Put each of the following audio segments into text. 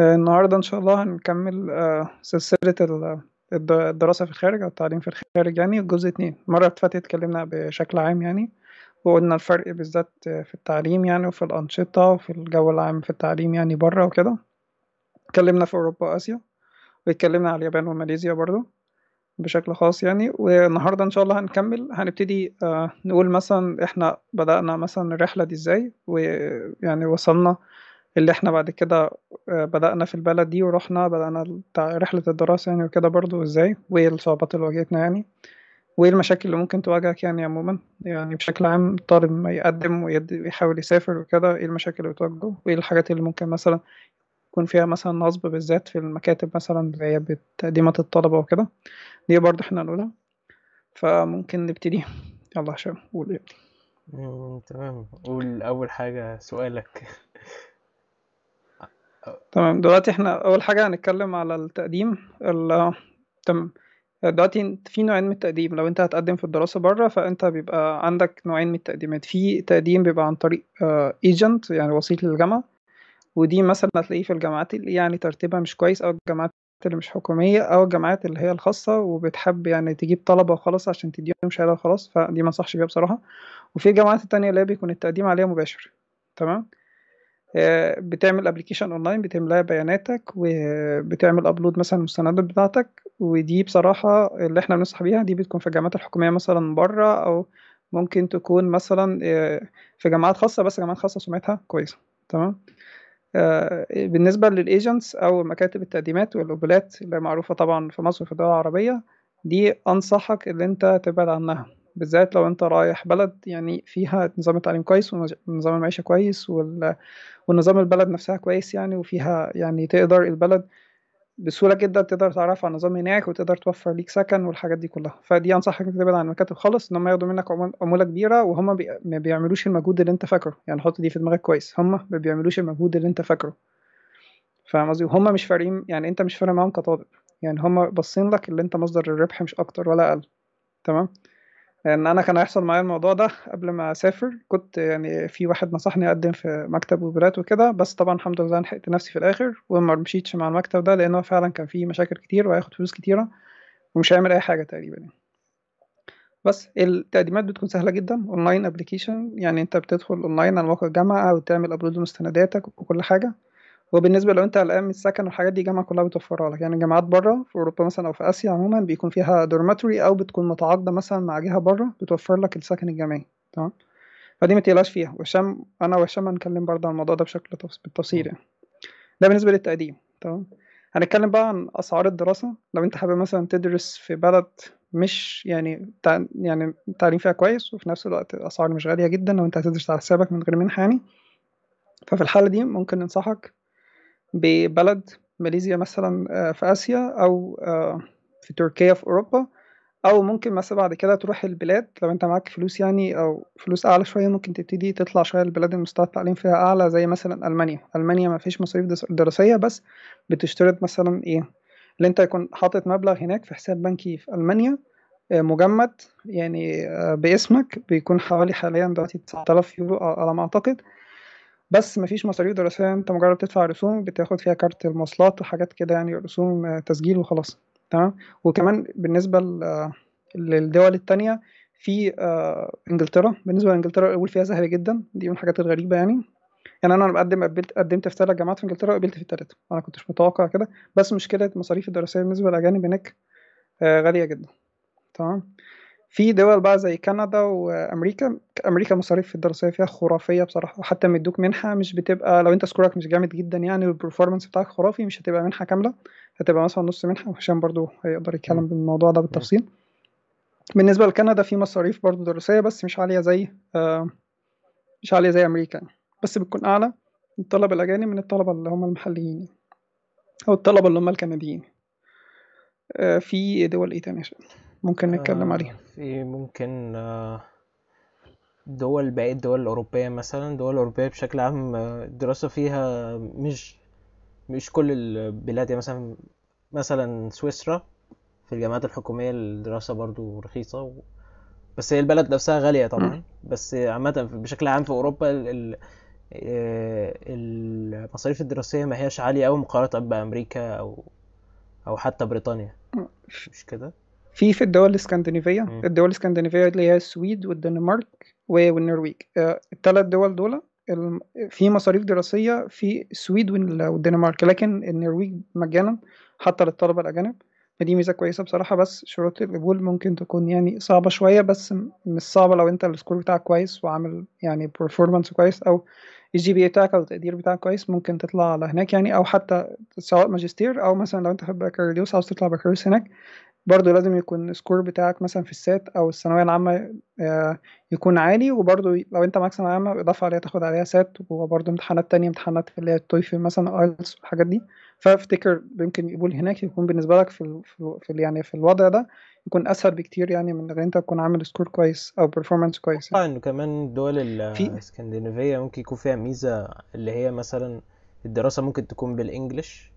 آه، النهاردة إن شاء الله هنكمل آه، سلسلة ال- الد- الدراسة في الخارج أو التعليم في الخارج يعني الجزء اتنين. المرة اللي فاتت اتكلمنا بشكل عام يعني وقلنا الفرق بالذات في التعليم يعني وفي الأنشطة وفي الجو العام في التعليم يعني بره وكده. اتكلمنا في أوروبا وآسيا واتكلمنا على اليابان وماليزيا برضو بشكل خاص يعني. والنهاردة إن شاء الله هنكمل هنبتدي آه، نقول مثلا إحنا بدأنا مثلا الرحلة دي إزاي ويعني وصلنا اللي إحنا بعد كده آه، بدأنا في البلد دي ورحنا بدأنا رحلة الدراسة يعني وكده برضو إزاي وإيه الصعوبات اللي واجهتنا يعني؟ وإيه المشاكل اللي ممكن تواجهك يعني عموما؟ يعني بشكل عام الطالب ما يقدم ويحاول يسافر وكده إيه المشاكل اللي بتواجهه؟ وإيه الحاجات اللي ممكن مثلا يكون فيها مثلا نصب بالذات في المكاتب مثلا اللي هي بتقديمات الطلبة وكده؟ دي برضه إحنا هنقولها فممكن نبتدي. يلا هشام قول إيه تمام. قول أول حاجة سؤالك. تمام. دلوقتي إحنا أول حاجة هنتكلم على التقديم. ال تمام. دلوقتي في نوعين من التقديم. لو انت هتقدم في الدراسة بره فانت بيبقى عندك نوعين من التقديمات. في تقديم بيبقى عن طريق ايجنت يعني وسيط للجامعة. ودي مثلا هتلاقيه في الجامعات اللي يعني ترتيبها مش كويس أو الجامعات اللي مش حكومية أو الجامعات اللي هي الخاصة وبتحب يعني تجيب طلبة وخلاص عشان تديهم شهادة وخلاص. فدي ما انصحش بيها بصراحة. وفي الجامعات التانية اللي هي بيكون التقديم عليها مباشر. تمام. آه، بتعمل application online بتملاها بياناتك وبتعمل upload مثلا المستندات بتاعتك. ودي بصراحة اللي إحنا بننصح بيها دي بتكون في الجامعات الحكومية مثلا بره أو ممكن تكون مثلا آه، في جامعات خاصة بس جامعات خاصة سمعتها كويسة. تمام؟ آه، بالنسبة لل agents أو مكاتب التقديمات والقبولات اللي معروفة طبعا في مصر وفي الدول العربية دي أنصحك ان انت تبعد عنها. بالذات لو انت رايح بلد يعني فيها نظام التعليم كويس ونظام المعيشة كويس وال... والنظام البلد نفسها كويس يعني وفيها يعني تقدر البلد بسهولة جدا تقدر تعرف على النظام هناك وتقدر توفر ليك سكن والحاجات دي كلها. فدي أنصحك إنك تبعد عن المكاتب خالص إن هم ياخدوا منك عمول- عمولة كبيرة وهم بي... ما بيعملوش المجهود اللي أنت فاكره. يعني حط دي في دماغك كويس هم ما بيعملوش المجهود اللي أنت فاكره. فاهم قصدي؟ وهم مش فارقين يعني أنت مش فارق معاهم كطالب. يعني هم باصين لك اللي أنت مصدر الربح مش أكتر ولا أقل. تمام؟ لأن أنا كان هيحصل معايا الموضوع ده قبل ما أسافر كنت يعني في واحد نصحني أقدم في مكتب وبرات وكده بس طبعا الحمد لله لحقت نفسي في الآخر وما مشيتش مع المكتب ده لأنه فعلا كان فيه مشاكل كتير وهياخد فلوس كتيرة ومش هيعمل أي حاجة تقريبا. بس التقديمات بتكون سهلة جدا online application يعني أنت بتدخل اونلاين على موقع الجامعة وتعمل upload لمستنداتك وكل حاجة وبالنسبة لو انت قلقان من السكن والحاجات دي الجامعة كلها بتوفرها لك. يعني الجامعات بره في أوروبا مثلا أو في آسيا عموما بيكون فيها دورماتوري أو بتكون متعاقدة مثلا مع جهة بره بتوفر لك السكن الجامعي. تمام؟ فدي ما تقلقش فيها. وهشام أنا وهشام هنتكلم برضه عن الموضوع ده بشكل تفص- بالتفصيل يعني. ده بالنسبة للتقديم. تمام؟ هنتكلم بقى عن أسعار الدراسة. لو انت حابب مثلا تدرس في بلد مش يعني تع... يعني التعليم فيها كويس وفي نفس الوقت الاسعار مش غالية جدا لو انت هتدرس على حسابك من غير منحة يعني. ففي الحالة دي ممكن ننصحك ببلد ماليزيا مثلا آه، في آسيا أو آه، في تركيا في أوروبا أو ممكن مثلا بعد كده تروح البلاد لو أنت معاك فلوس يعني أو فلوس أعلى شوية ممكن تبتدي تطلع شوية البلاد اللي مستوى التعليم فيها أعلى زي مثلا ألمانيا. ألمانيا ما فيش مصاريف دراسية بس بتشترط مثلا إيه؟ اللي أنت يكون حاطط مبلغ هناك في حساب بنكي في ألمانيا آه، مجمد يعني باسمك بيكون حوالي حاليا دلوقتي 9000 يورو على ما أعتقد. بس مفيش مصاريف دراسية انت مجرد تدفع رسوم بتاخد فيها card المواصلات وحاجات كده يعني رسوم آه، تسجيل وخلاص. تمام؟ وكمان بالنسبة آه، للدول التانية في آه، انجلترا. بالنسبة لانجلترا القبول فيها سهل جدا دي من الحاجات الغريبة يعني. يعني أنا قبلت قدمت في ثلاث جامعات في انجلترا وقبلت في التلاتة. أنا كنتش متوقع كده. بس مشكلة المصاريف الدراسية بالنسبة للأجانب هناك غالية جدا. تمام؟ في دول بقى زي كندا وأمريكا أمريكا المصاريف الدراسية فيها خرافية بصراحة وحتى لما يدوك منحة مش بتبقى لو أنت سكورك مش جامد جدا يعني وال performance بتاعك خرافي مش هتبقى منحة كاملة هتبقى مثلا نص منحة وهشام برضو هيقدر يتكلم. بالموضوع ده بالتفصيل بالنسبة لكندا في مصاريف برضو دراسية بس مش عالية زي آه مش عالية زي أمريكا يعني. بس بتكون أعلى الطلبة الأجانب من الطلبة اللي هم المحليين أو الطلبة اللي هم الكنديين آه في دول إيه تاني؟ ممكن نتكلم آه، عليها في ممكن آه، دول باقي الدول الأوروبية مثلا. الدول الأوروبية بشكل عام آه، الدراسة فيها مش مش كل البلاد. يعني مثلا مثلا سويسرا في الجامعات الحكومية الدراسة برضو رخيصة و... بس هي البلد نفسها غالية. طبعا. بس عامة بشكل عام في أوروبا ال... ال... آه، المصاريف الدراسية ما هياش عالية أوي مقارنة بأمريكا أو أو حتى بريطانيا. مش كده؟ في في الدول الإسكندنافية. مم. الدول الإسكندنافية اللي هي السويد والدنمارك والنرويج. آه، الثلاث دول دول في مصاريف دراسية في السويد وال- والدنمارك. لكن النرويج مجانا حتى للطلبة الأجانب. فدي ميزة كويسة بصراحة. بس شروط القبول ممكن تكون يعني صعبة شوية بس مش صعبة لو أنت ال score بتاعك كويس وعامل يعني performance كويس أو ال GPA بتاعك أو التقدير بتاعك كويس ممكن تطلع على هناك يعني. أو حتى سواء ماجستير أو مثلا لو أنت في بكالوريوس عاوز تطلع بكالوريوس هناك برضه لازم يكون ال score بتاعك مثلا في ال SAT أو الثانوية العامة آه، يكون عالي وبرضه لو أنت معاك ثانوية عامة إضافة عليها تاخد عليها SAT وبرضه امتحانات تانية امتحانات اللي هي ال TOEFL مثلا IELTS والحاجات دي فافتكر يمكن يقول هناك يكون بالنسبة لك في ال في, ال يعني في الوضع ده يكون أسهل بكتير يعني من إن أنت تكون عامل score كويس أو performance كويس يعني. إنه كمان الدول في الاسكندنافية ممكن يكون فيها ميزة اللي هي مثلا الدراسة ممكن تكون بال English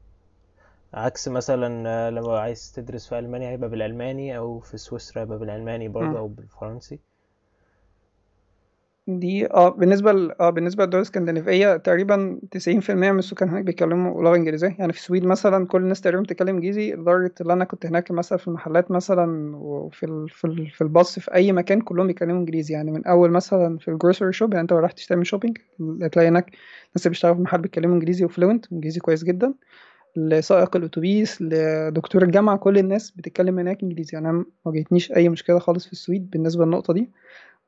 عكس مثلا آه، لو عايز تدرس في ألمانيا هيبقى بالألماني أو في سويسرا هيبقى بالألماني برضه. أو بالفرنسي. دي آه بالنسبة ل... آه بالنسبة للدول الإسكندنافية تقريبا 90% من السكان هناك بيتكلموا لغة إنجليزية. يعني في السويد مثلا كل الناس تقريبا بتتكلم إنجليزي لدرجة إن أنا كنت هناك مثلا في المحلات مثلا وفي ال... في ال... في الباص في أي مكان كلهم بيتكلموا إنجليزي. يعني من أول مثلا في ال grocery shop يعني أنت لو رحت تشتري shopping تلاقي هناك اللي بيشتغلوا في المحل بيتكلموا إنجليزي و fluent إنجليزي كويس جدا. لسائق الأتوبيس لدكتور الجامعة كل الناس بتتكلم هناك إنجليزي. يعني أنا ما واجهتنيش أي مشكلة خالص في السويد بالنسبة للنقطة دي.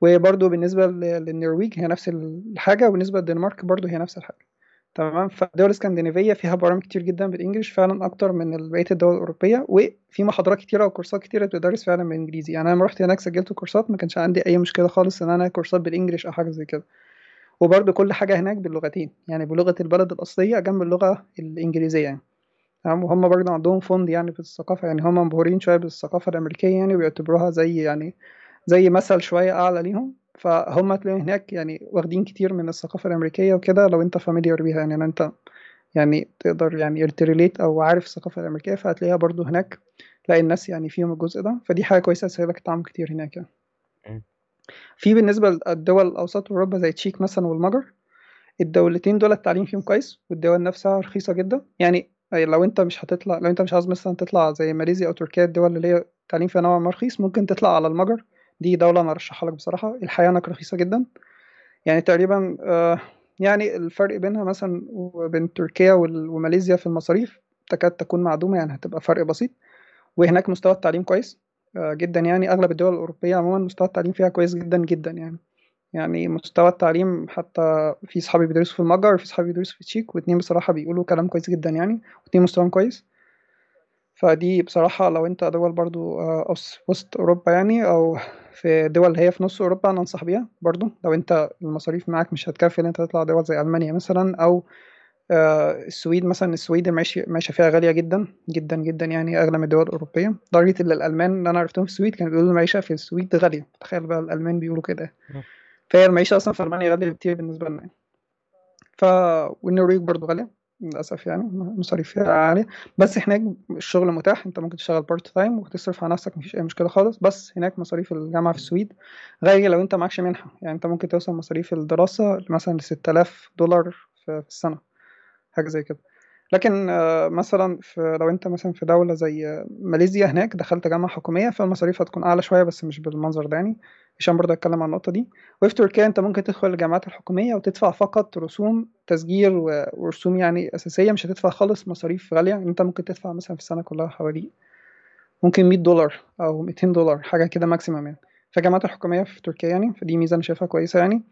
وبرضه بالنسبة ل- للنرويج هي نفس الحاجة وبالنسبة للدنمارك برضه هي نفس الحاجة. تمام؟ فالدول الإسكندنافية فيها برامج كتير جدا بال English فعلا أكتر من بقية الدول الأوروبية وفي محاضرات كتيرة وكورسات كتيرة بتدرس فعلا بالإنجليزي. يعني أنا لما رحت هناك سجلت كورسات ما كانش عندي أي مشكلة خالص إن أنا كورسات بال English أو حاجة زي كده. وبرضه كل حاجة هناك باللغتين. يعني بلغة البلد الأصلية جنب اللغة الإنجليزية يعني. تمام؟ وهم برضه عندهم فند يعني في الثقافة يعني هم مبهورين شوية بالثقافة الأمريكية يعني وبيعتبروها زي يعني زي مثل شوية أعلى ليهم. فهم تلاقيهم هناك يعني واخدين كتير من الثقافة الأمريكية وكده لو أنت familiar بيها يعني أنت يعني تقدر يعني to relate أو عارف الثقافة الأمريكية فهتلاقيها برضو هناك. تلاقي الناس يعني فيهم الجزء ده. فدي حاجة كويسة تسهلك التعامل كتير هناك يعني. في بالنسبة للدول الأوسط أوروبا زي تشيك مثلا والمجر الدولتين دول التعليم فيهم كويس والدول نفسها رخيصة جدا. يعني لو أنت مش هتطلع لو أنت مش عاوز مثلا تطلع زي ماليزيا أو تركيا الدول اللي هي التعليم فيها نوعا ما رخيص ممكن تطلع على المجر. دي دولة أنا أرشحها لك بصراحة. الحياة هناك رخيصة جدا. يعني تقريبا آه يعني الفرق بينها مثلا وبين تركيا وماليزيا في المصاريف تكاد تكون معدومة يعني هتبقى فرق بصيط وهناك مستوى التعليم كويس آه جدا يعني. أغلب الدول الأوروبية عموما مستوى التعليم فيها كويس جدا جدا يعني. يعني مستوى التعليم حتى في صحابي بيدرسوا في المجر وفي صحابي بيدرسوا في تشيك واتنين بصراحة بيقولوا كلام كويس جدا يعني واتنين مستواهم كويس. فدي بصراحة لو انت دول برضو آه، وسط أوروبا يعني أو في دول هي في نص أوروبا أنا أنصح بيها برضو. لو انت المصاريف معاك مش هتكفي ان انت تطلع دول زي ألمانيا مثلا أو آه، السويد مثلا. السويد المعيشة فيها غالية جدا جدا جدا يعني أغلى من الدول الأوروبية. لدرجة إن الألمان اللي أنا عرفتهم في السويد كانوا بيقولوا المعيشة في السويد غالية. تخيل بقى الألمان بيقولوا كده. مم. فهي المعيشة أصلا في ألمانيا غالية كتير بالنسبة لنا يعني. ف والنرويج برضو غالية للأسف يعني مصاريف فيها عالية. بس هناك الشغل متاح أنت ممكن تشتغل part time وتصرف على نفسك مفيش أي مشكلة خالص. بس هناك مصاريف الجامعة في السويد غالية لو أنت معكش منحة. يعني أنت ممكن توصل مصاريف الدراسة مثلا لستة آلاف دولار في السنة حاجة زي كده. لكن آه، مثلا في لو أنت مثلا في دولة زي ماليزيا هناك دخلت جامعة حكومية فالمصاريف هتكون أعلى شوية بس مش بالمنظر ده يعني عشان برضه أتكلم عن النقطة دي. وفي تركيا أنت ممكن تدخل الجامعات الحكومية وتدفع فقط رسوم تسجيل ورسوم يعني أساسية مش هتدفع خالص مصاريف غالية. يعني أنت ممكن تدفع مثلا في السنة كلها حوالي ممكن 100 دولار أو 200 دولار حاجة كده ماكسيمم يعني. فالجامعات الحكومية في تركيا يعني فدي ميزة أنا شايفها كويسة يعني.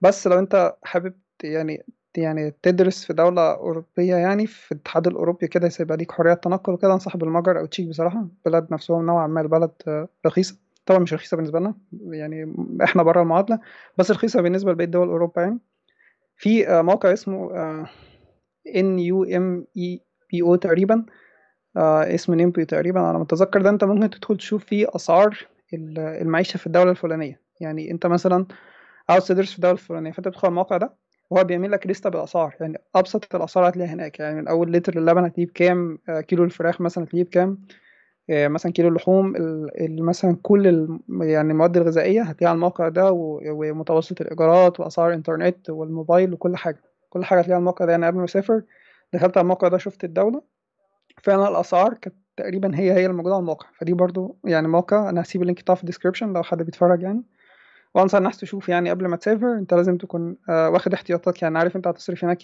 بس لو أنت حابب يعني يعني تدرس في دولة أوروبية يعني في الاتحاد الأوروبي كده يبقى ليك حرية تنقل وكده. أنصح بالمجر أو تشيك بصراحة. بلد نفسهم نوعا ما البلد آه، رخيصة. طبعا مش رخيصة بالنسبة لنا يعني إحنا بره المعادلة بس رخيصة بالنسبة لبقية دول أوروبا يعني. في آه، موقع اسمه بي أو تقريبا آه، اسمه نيمبيو تقريبا. على ما أتذكر ده أنت ممكن تدخل تشوف فيه أسعار ال- المعيشة في الدولة الفلانية. يعني أنت مثلا عاوز تدرس في الدولة الفلانية فأنت بتدخل الموقع ده وهو بيعمل لك لستة بالأسعار. يعني أبسط الأسعار هتلاقيها هناك. يعني من اول لتر اللبن هتلاقيه بكام آه، كيلو الفراخ مثلا هتلاقيه بكام آه، مثلا كيلو اللحوم ال- ال- مثلا كل يعني المواد الغذائية هتلاقيها على الموقع ده ومتوسط الإيجارات وأسعار الإنترنت والموبايل وكل حاجة. كل حاجة هتلاقيها على الموقع ده. يعني قبل ما أسافر دخلت على الموقع ده شفت الدولة. فعلا الأسعار كانت تقريبا هي هي اللي موجودة على الموقع. فدي برضو يعني موقع. أنا هسيب ال link بتاعه في ال description لو حد بيتفرج يعني. وأنصح الناس تشوف يعني قبل ما تسافر أنت لازم تكون آه، واخد احتياطات يعني عارف أنت هتصرف هناك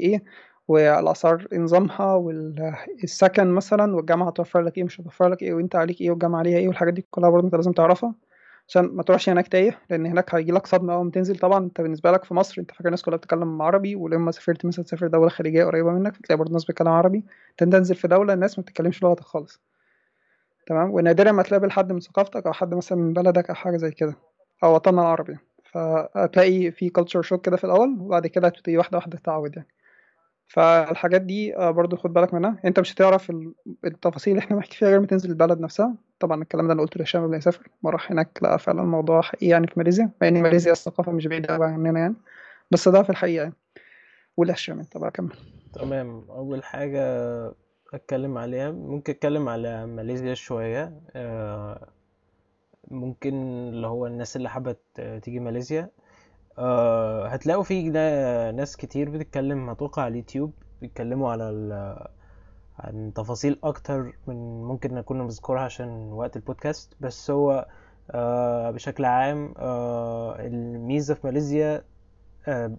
والأسعار إيه نظامها والسكن مثلا والجامعة هتوفر لك إيه مش هتوفر لك إيه وأنت عليك إيه والجامعة عليها إيه والحاجات دي كلها برضه أنت لازم تعرفها. عشان ما تروحش هناك تايه لأن هناك هيجي لك صدمة أول ما تنزل. طبعا أنت بالنسبة لك في مصر أنت فاكر الناس كلها بتتكلم عربي ولما سافرت مثلا تسافر دولة خليجية قريبة منك فتلاقي برضه الناس بتتكلم عربي. تنزل في دولة الناس ما بتتكلمش لغتك خالص. تمام؟ ونادرا ما تقابل حد من ثقافتك أو حد مثلا من بلدك أو حاجة زي كده. أو وطننا العربي. فهتلاقي في كلتشر شوك كده في الأول وبعد كده هتبتدي واحدة واحدة تتعود يعني. فالحاجات دي آه، برضو خد بالك منها. أنت مش هتعرف ال- التفاصيل اللي إحنا بنحكي فيها غير ما تنزل البلد نفسها. طبعا الكلام ده أنا قلته لهشام قبل ما يسافر. ما راح هناك لقى فعلا الموضوع حقيقي يعني في ماليزيا مع إن ماليزيا الثقافة مش بعيدة قوي عننا يعني. بس ده في الحقيقة يعني. والهشام أنت بقى كمل. تمام. أول حاجة أتكلم عليها ممكن أتكلم على ماليزيا شوية. آه، ممكن اللي هو الناس اللي حابة ت- تيجي ماليزيا. آه، هتلاقوا في نا- ناس كتير بتتكلم أتوقع على اليوتيوب بيتكلموا على عن تفاصيل أكتر من ممكن نكون بنذكرها عشان وقت البودكاست. بس هو آه، بشكل عام آه، الميزة في ماليزيا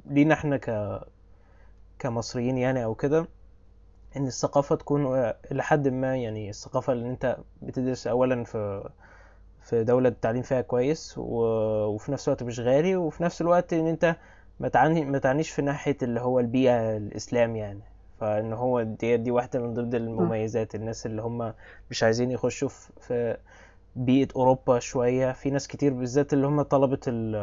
لينا إحنا ك كمصريين يعني أو كده إن الثقافة تكون إلى حد ما يعني الثقافة اللي أنت بتدرس اولا في في دولة التعليم فيها كويس. وفي نفس الوقت مش غالي وفي نفس الوقت إن أنت ما تعني ما تعنيش في ناحية اللي هو البيئة الاسلام يعني فإن هو دي دي واحدة من ضمن. المميزات الناس اللي هم مش عايزين يخشوا في بيئة أوروبا شوية في ناس كتير بالذات اللي هم طلبة ال...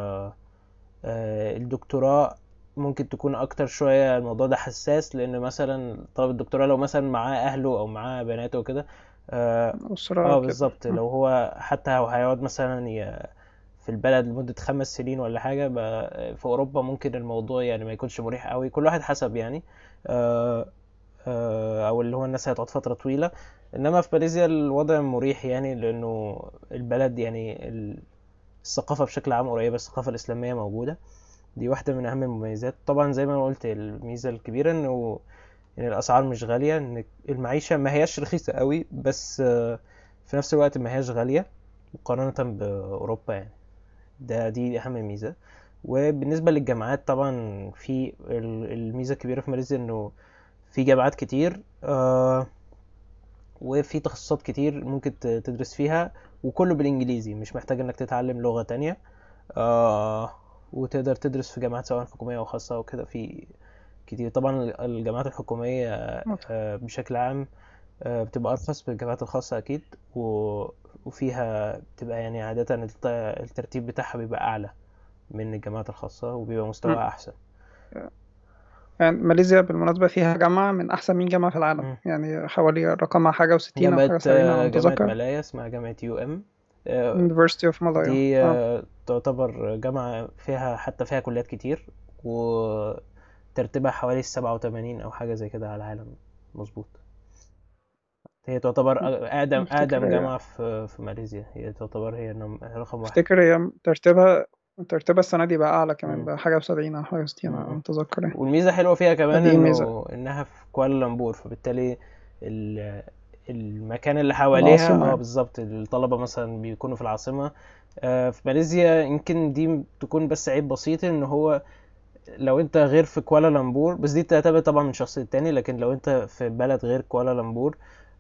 آه، الدكتوراه ممكن تكون أكتر شوية الموضوع ده حساس لأن مثلا طالب الدكتوراه لو مثلا معاه أهله أو معاه بناته وكده آه آه، بالظبط. لو هو حتى هو هيقعد مثلا في البلد لمدة خمس سنين ولا حاجة بقى في أوروبا ممكن الموضوع يعني ما يكونش مريح قوي كل واحد حسب يعني. آه، آه، أو اللي هو الناس هتقعد فترة طويلة. إنما في ماليزيا الوضع مريح يعني لأنه البلد يعني ال- الثقافة بشكل عام قريبة الثقافة الإسلامية موجودة. دي واحدة من أهم المميزات. طبعا زي ما قلت الميزة الكبيرة إنه إن الأسعار مش غالية إن المعيشة ما هياش رخيصة قوي بس آه، في نفس الوقت ما هياش غالية مقارنة بأوروبا يعني. ده دي أهم ميزة. وبالنسبة للجامعات طبعا في ال- الميزة الكبيرة في ماليزيا إنه في جامعات كتير آه، وفي تخصصات كتير ممكن تدرس فيها وكله بالإنجليزي مش محتاج إنك تتعلم لغة تانية آه، وتقدر تدرس في جامعات سواء حكومية أو خاصة وكده في كتير. طبعا الجامعات الحكومية آه، بشكل عام آه، بتبقى أرخص من الجامعات الخاصة أكيد و... وفيها بتبقى يعني عادة الت- الترتيب بتاعها بيبقى أعلى من الجامعات الخاصة وبيبقى م. مستواها أحسن. يعني ماليزيا بالمناسبة فيها جامعة من أحسن 100 جامعة في العالم. مم. يعني حوالي رقمها حاجة وستين أو حاجة على آه، جامعة مالايا اسمها جامعة يو آه، University of Malaya. دي آه، تعتبر جامعة فيها حتى فيها كليات كتير وترتيبها حوالي السبعة وتمانين أو حاجة زي كده على العالم. مظبوط. هي تعتبر أقدم أقدم جامعة في في ماليزيا. هي تعتبر هي رقم واحد. أفتكر هي ترتيبها ترتيبها السنة دي بقى أعلى كمان. بقى حاجة وسبعين أو حاجة وستين مم. أتذكر يعني. والميزة حلوة فيها كمان إنه إنها في كوالالمبور فبالتالي ال- المكان اللي حواليها آه يعني. بالظبط. الطلبة مثلا بيكونوا في العاصمة. آه، في ماليزيا يمكن دي تكون بس عيب بسيط إن هو لو انت غير في كوالالمبور بس دي تعتمد طبعا من شخص للتاني لكن لو انت في بلد غير كوالالمبور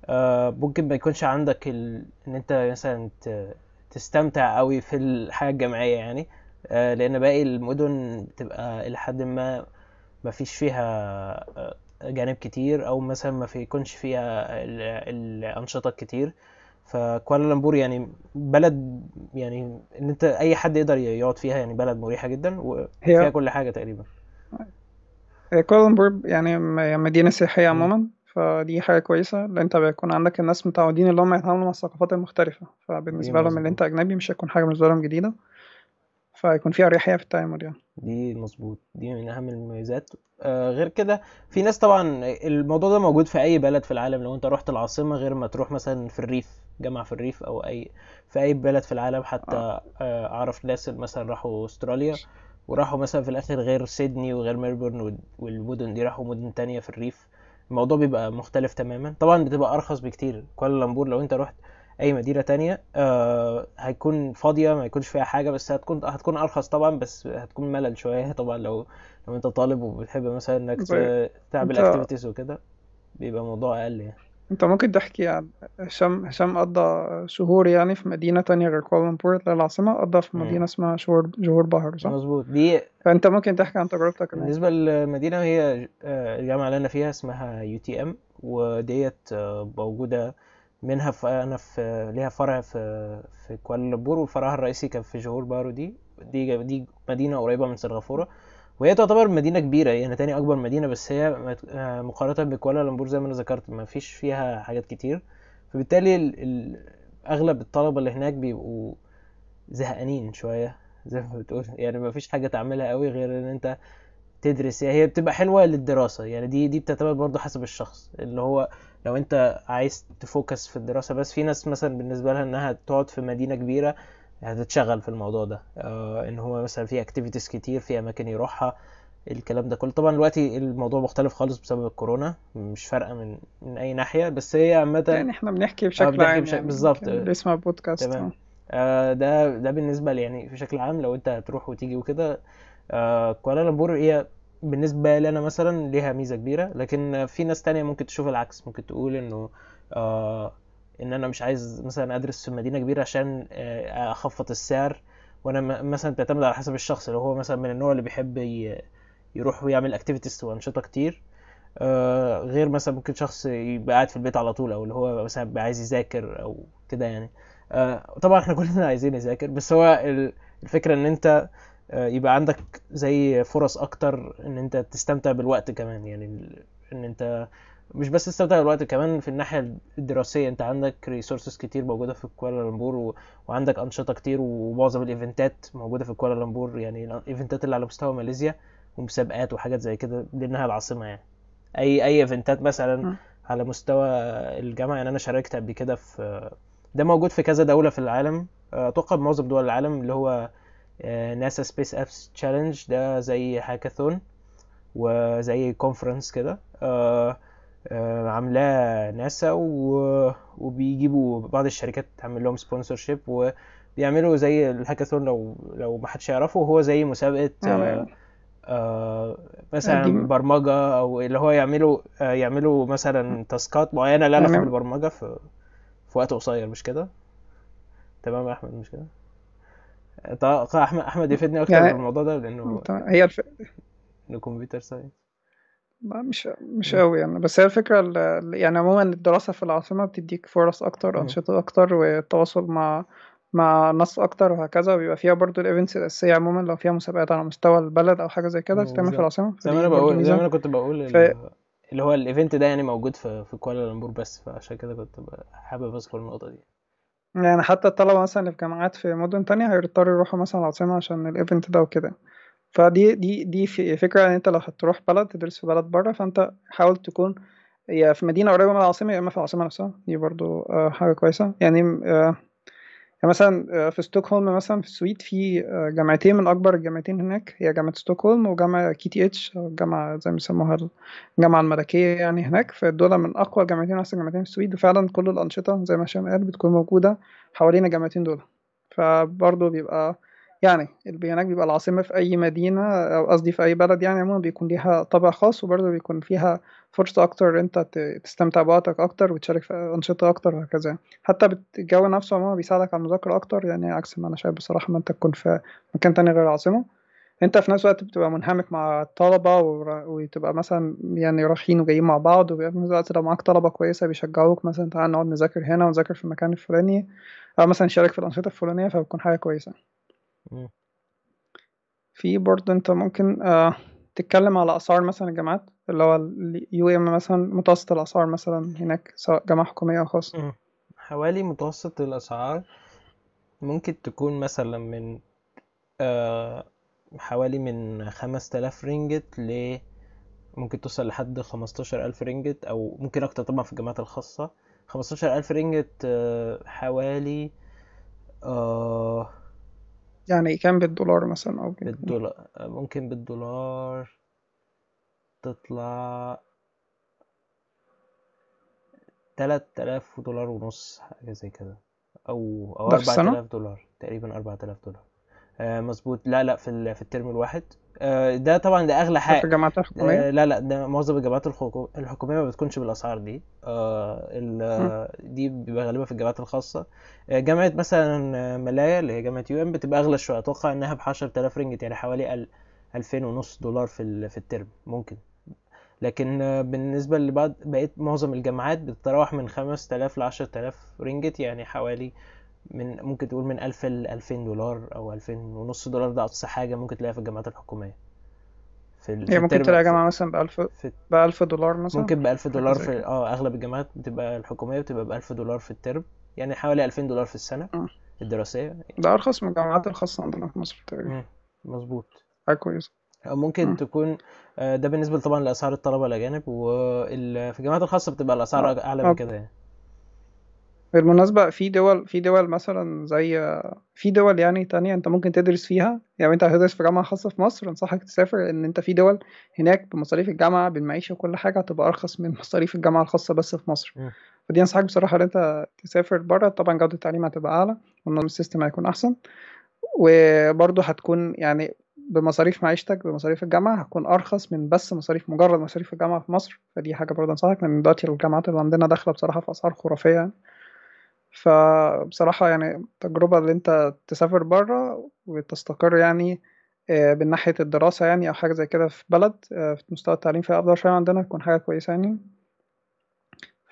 آه، ممكن ما يكونش عندك ال... ان انت مثلا ت... تستمتع قوي في الحياة الجامعية يعني. آه، لأن باقي المدن بتبقى إلى حد ما ما فيش فيها آه، جانب كتير أو مثلا ما في يكونش فيها ال... الأنشطة كتير. فكوالالمبور يعني بلد يعني إن أنت أي حد يقدر يقعد فيها يعني بلد مريحة جدا وفيها هي كل حاجة تقريبا. كوالالمبور يعني م- مدينة سياحية مم. عموما فدي حاجة كويسة لأن أنت بيكون عندك الناس متعودين اللي هم يتعاملوا مع الثقافات المختلفة. دي فبالنسبة لهم اللي مظبوط. أجنبي مش هيكون حاجة بالنسبة لهم جديدة فهيكون في أريحية في التعامل يعني. دي مظبوط. دي من أهم المميزات. آه غير كده في ناس طبعا الموضوع ده موجود في أي بلد في العالم. لو أنت رحت العاصمة غير ما تروح مثلا في الريف. جامعة في الريف أو اي في أي بلد في العالم حتى آه. آه، أعرف ناس مثلا راحوا أستراليا وراحوا مثلا في الآخر غير سيدني وغير ميلبورن وال- والمدن دي راحوا مدن تانية في الريف. الموضوع بيبقى مختلف تماما. طبعا بتبقى أرخص بكتير. كوالالمبور لو أنت رحت أي مدينة تانية آه هيكون فاضية ما يكونش فيها حاجة بس هتكون هتكون أرخص طبعا بس هتكون ملل شوية. طبعا لو لو أنت طالب وبتحب مثلا إنك ت- تعمل activities وكده بيبقى موضوع أقل يعني. انت ممكن تحكي عن هشام هشام قضى شهور يعني في مدينة تانية غير كوالالمبور اللي هي العاصمة قضى في مم. مدينة اسمها جوهر جوهور بارو صح؟ مظبوط دي فانت ممكن تحكي عن تجربتك بالنسبة للمدينة هي آه، الجامعة اللي أنا فيها اسمها UTM وديت آه، موجودة منها في أنا في ليها فرع في في كوالالمبور وفرعها الرئيسي كان في جوهور بارو دي دي دي مدينة قريبة من سنغافورة وهي تعتبر مدينة كبيرة يعني تاني أكبر مدينة بس هي آه، مقارنة بكوالالمبور زي ما أنا ذكرت ما فيش فيها حاجات كتير. فبالتالي ال... ال... أغلب الطلبة اللي هناك بيبقوا زهقانين شوية زي ما بتقول. يعني ما فيش حاجة تعملها قوي غير إن أنت تدرس. يعني هي بتبقى حلوة للدراسة. يعني دي دي بتعتمد برضه حسب الشخص. اللي هو لو أنت عايز تفوكس في الدراسة بس في ناس مثلا بالنسبة لها إنها تقعد في مدينة كبيرة هتتشغل في الموضوع ده. آه إن هو مثلا في activities كتير في أماكن يروحها الكلام ده كله. طبعا دلوقتي الموضوع مختلف خالص بسبب الكورونا مش فارقة من من أي ناحية بس هي عامة يعني إحنا بنحكي بشكل بنحكي عام بشكل يعني بالظبط. يسمع بودكاست تمام. آه. آه ده ده بالنسبة لي يعني بشكل عام لو أنت هتروح وتيجي وكده آه كوالالمبور هي بالنسبة لي أنا مثلا ليها ميزة كبيرة لكن في ناس تانية ممكن تشوف العكس ممكن تقول إنه آه إن أنا مش عايز مثلا أدرس في مدينة كبيرة عشان آه أخفض السعر. وأنا م- مثلا تعتمد على حسب الشخص لو هو مثلا من النوع اللي بيحب يروح ويعمل اكتيفيتيز وأنشطة كتير. آه غير مثلا ممكن شخص يبقى قاعد في البيت على طول أو اللي هو مثلا بيبقى عايز يذاكر أو كده يعني. آه طبعا إحنا كلنا عايزين نذاكر بس هو ال- الفكرة إن أنت آه، يبقى عندك زي فرص أكتر إن أنت تستمتع بالوقت كمان يعني إن أنت مش بس تستمتع بالوقت كمان في الناحية الدراسية انت عندك resources كتير موجودة في كوالالمبور و... وعندك أنشطة كتير ومعظم ال event ات موجودة في كوالالمبور يعني ال event ات اللي على مستوى ماليزيا ومسابقات وحاجات زي كده لأنها العاصمة يعني. أي أي event ات مثلا م. على مستوى الجامعة يعني أنا شاركت قبل كده في ده موجود في كذا دولة في العالم. أتوقع معظم دول العالم اللي هو NASA Space Apps Challenge ده زي هاكاثون وزي conference كده. آه، آه، عاملاه ناسا و- وبيجيبوا بعض الشركات تعمل لهم sponsorship وبيعملوا زي الهاكاثون لو لو ما حدش يعرفه هو زي مسابقة آه، آه، دي مثلا برمجة أو اللي هو يعملوا آه، يعملوا مثلا task ات معينة لها علاقة يعني بالبرمجة في في وقت قصير مش كده؟ تمام يا أحمد مش كده؟ طيب احمد أحمد يفيدني أكتر يعني بالموضوع ده لأنه. هي الف... إنه computer science لا مش مش قوي يعني. بس هي الفكرة ال- يعني عموما الدراسة في العاصمة بتديك فرص أكتر أنشطة أكتر والتواصل مع مع ناس أكتر وهكذا. بيبقى فيها برضو ال events الأساسية عموما لو فيها مسابقات على مستوى البلد أو حاجة زي كده بتتعمل في العاصمة. زي ما أنا بقول زي ما أنا كنت بقول ف ال- اللي هو ال event ده يعني موجود في في كوالالمبور بس فعشان كده كنت حابب أذكر النقطة دي. يعني حتى الطلبة مثلا اللي في جامعات في مدن تانية هيضطروا يروحوا مثلا العاصمة عشان ال event ده وكده. فدي دي دي فكرة إن أنت لو هتروح بلد تدرس في بلد بره فأنت حاول تكون يا في مدينة قريبة من العاصمة يا إما في العاصمة نفسها. دي برضو آه، حاجة كويسة. يعني آه، يعني مثلا آه، في ستوكهولم مثلا في السويد في جامعتين من أكبر الجامعتين هناك. هي جامعة ستوكهولم وجامعة KTH أو الجامعة زي ما بيسموها الجامعة الملكية يعني هناك. فدول من أقوى الجامعتين وأحسن جامعتين في السويد. وفعلا كل الأنشطة زي ما هشام قال بتكون موجودة حوالين الجامعتين دول. فبرضه بيبقى يعني اللي هناك بيبقى العاصمة في أي مدينة أو قصدي في أي بلد يعني عموما بيكون ليها طابع خاص وبرضه بيكون فيها فرصة أكتر أنت تستمتع بوقتك أكتر وتشارك في أنشطة أكتر وهكذا. حتى الجو نفسه عموما بيساعدك على المذاكرة أكتر يعني عكس ما أنا شايف بصراحة ما أنت تكون في مكان تاني غير العاصمة. أنت في نفس الوقت بتبقى منهمك مع الطلبة وتبقى مثلا يعني رايحين وجايين مع بعض وفي نفس الوقت لو معاك طلبة كويسة بيشجعوك مثلا تعالى نقعد نذاكر هنا ونذاكر في المكان الفلاني أو مثلا نشارك في الأنشطة الفلانية فبتكون حاجة كويسة. مم. في برضه انت ممكن آه تتكلم على أسعار مثلا الجامعات اللي هو اليو ام مثلا متوسط الأسعار مثلا هناك سواء جامعة حكومية أو خاصة مم. حوالي متوسط الأسعار ممكن تكون مثلا من آه حوالي من خمس تلاف رينجت ل ممكن توصل لحد خمستاشر ألف رينجت أو ممكن أكتر طبعا في الجامعات الخاصة خمستاشر ألف رينجت آه، حوالي آه يعني كام بالدولار مثلا أو بالجنيه بالدولار ممكن بالدولار تطلع تلات آلاف دولار ونص حاجة زي كده. أو أو ده في أربعة السنة آلاف دولار تقريبا أربعة آلاف دولار. آه مظبوط. لا لا في ال- في الترم الواحد. ده طبعا ده أغلى ده في حاجة. الجامعات الحكومية؟ آه لا لا ده معظم الجامعات الحكو- الحكومية ما بتكونش بالأسعار دي. آه. آه، دي بيبقى غالبا في الجامعات الخاصة. آه جامعة مثلا آه، ملايا اللي هي جامعة UM بتبقى أغلى شوية. أتوقع إنها بعشرة آلاف رينجت يعني حوالي أل- ألفين ونص دولار في ال- في الترم ممكن. لكن آه، بالنسبة لبعض بقيت معظم الجامعات بتتراوح من خمس تلاف لعشرة آلاف رينجت يعني حوالي من ممكن تقول من ألف لألفين دولار أو ألفين ونص دولار ده أقصى حاجة ممكن تلاقيها في الجامعات الحكومية. في ال- هي ممكن تلاقي في, جامعة مثلا بألف في بألف دولار مثلا؟ ممكن بألف حاجة دولار زي في آه أغلب الجامعات بتبقى الحكومية بتبقى بألف دولار في الترم يعني حوالي ألفين دولار في السنة مم. الدراسية. ده أرخص من الجامعات الخاصة عندنا في مصر تقريبا. مظبوط. حاجة كويسة. أو ممكن مم. تكون آه، ده بالنسبة طبعا لأسعار الطلبة الأجانب وفي الجامعات الخاصة بتبقى الأسعار آه. أعلى من كده يعني. بالمناسبة في دول في دول مثلا زي في دول يعني تانية أنت ممكن تدرس فيها يعني أنت هتدرس في جامعة خاصة في مصر أنصحك تسافر إن أنت في دول هناك بمصاريف الجامعة بالمعيشة وكل حاجة هتبقى أرخص من مصاريف الجامعة الخاصة بس في مصر. فدي أنصحك بصراحة إن أنت تسافر بره طبعا جودة التعليم هتبقى أعلى والنظام السيستم هيكون أحسن وبرضه هتكون يعني بمصاريف معيشتك بمصاريف الجامعة هتكون أرخص من بس مصاريف مجرد مصاريف الجامعة في مصر فدي حاجة برضه أنصحك لأن دلوقتي الجامعات اللي عندنا داخلة بصراحة في أسعار خرافية. فبصراحة يعني التجربة اللي أنت تسافر برا وتستقر يعني آه، من ناحية الدراسة يعني أو حاجة زي كده في بلد آه، في مستوى التعليم فيها أفضل شوية عندنا تكون حاجة كويسة يعني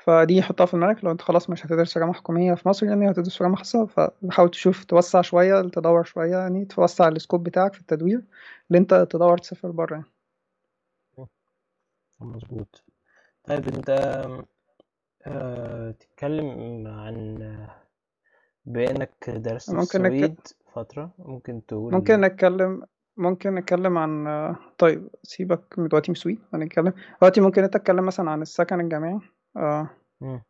فدي حطها في دماغك لو أنت خلاص مش هتدرس جامعة حكومية في مصر يعني هتدرس جامعة خاصة فحاول تشوف توسع شوية تدور شوية يعني توسع السكوب بتاعك في التدوير اللي أنت تدور تسافر برا يعني. مظبوط طيب انت آه تتكلم عن بما انك درست ممكن نك... السويد فترة. ممكن تقول ممكن نتكلم ممكن نتكلم عن آه، طيب سيبك من دلوقتي من السويد هنتكلم دلوقتي ممكن انت تتكلم مثلا عن السكن الجامعي. آه، مم.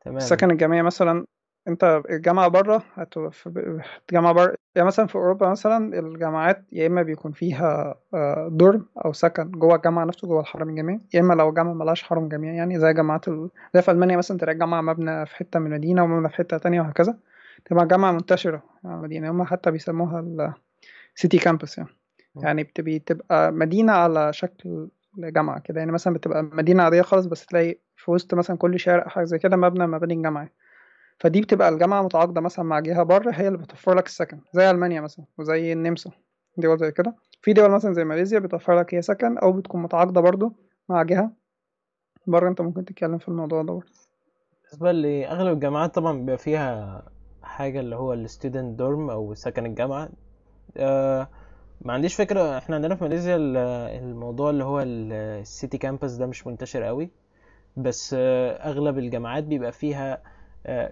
تمام. السكن الجامعي مثلا انت الجامعة بره هتبقى في الجامعة بره يعني مثلا في أوروبا مثلا الجامعات يا إما بيكون فيها آه، دورم أو سكن جوه الجامعة نفسه جوه الحرم الجامعي يا إما لو الجامعة ملهاش حرم جامعي يعني زي جامعات ال... زي في ألمانيا مثلا تلاقي الجامعة مبنى في حتة من المدينة ومبنى في حتة تانية وهكذا تبقى جامعة منتشرة على المدينة هما حتى بيسموها السيتي كامبس يعني. يعني بت- بتبقى مدينة على شكل جامعة كده يعني مثلا بتبقى مدينة عادية خالص بس تلاقي في وسط مثلا كل شارع حاجة زي كده مبنى مباني الجامعة فدي بتبقى الجامعة متعاقدة مثلا مع جهة بره هي اللي بتوفر لك السكن زي ألمانيا مثلا وزي النمسا دول زي كده. في دول مثلا زي ماليزيا بتوفر لك هي سكن أو بتكون متعاقدة برضو مع جهة بره. أنت ممكن تتكلم في الموضوع ده. بالنسبة لأغلب الجامعات طبعا بيبقى فيها حاجة اللي هو ال student dorm أو سكن الجامعة. آه ما عنديش فكرة إحنا عندنا في ماليزيا ال- الموضوع اللي هو ال city campus ده مش منتشر قوي. بس آه، أغلب الجامعات بيبقى فيها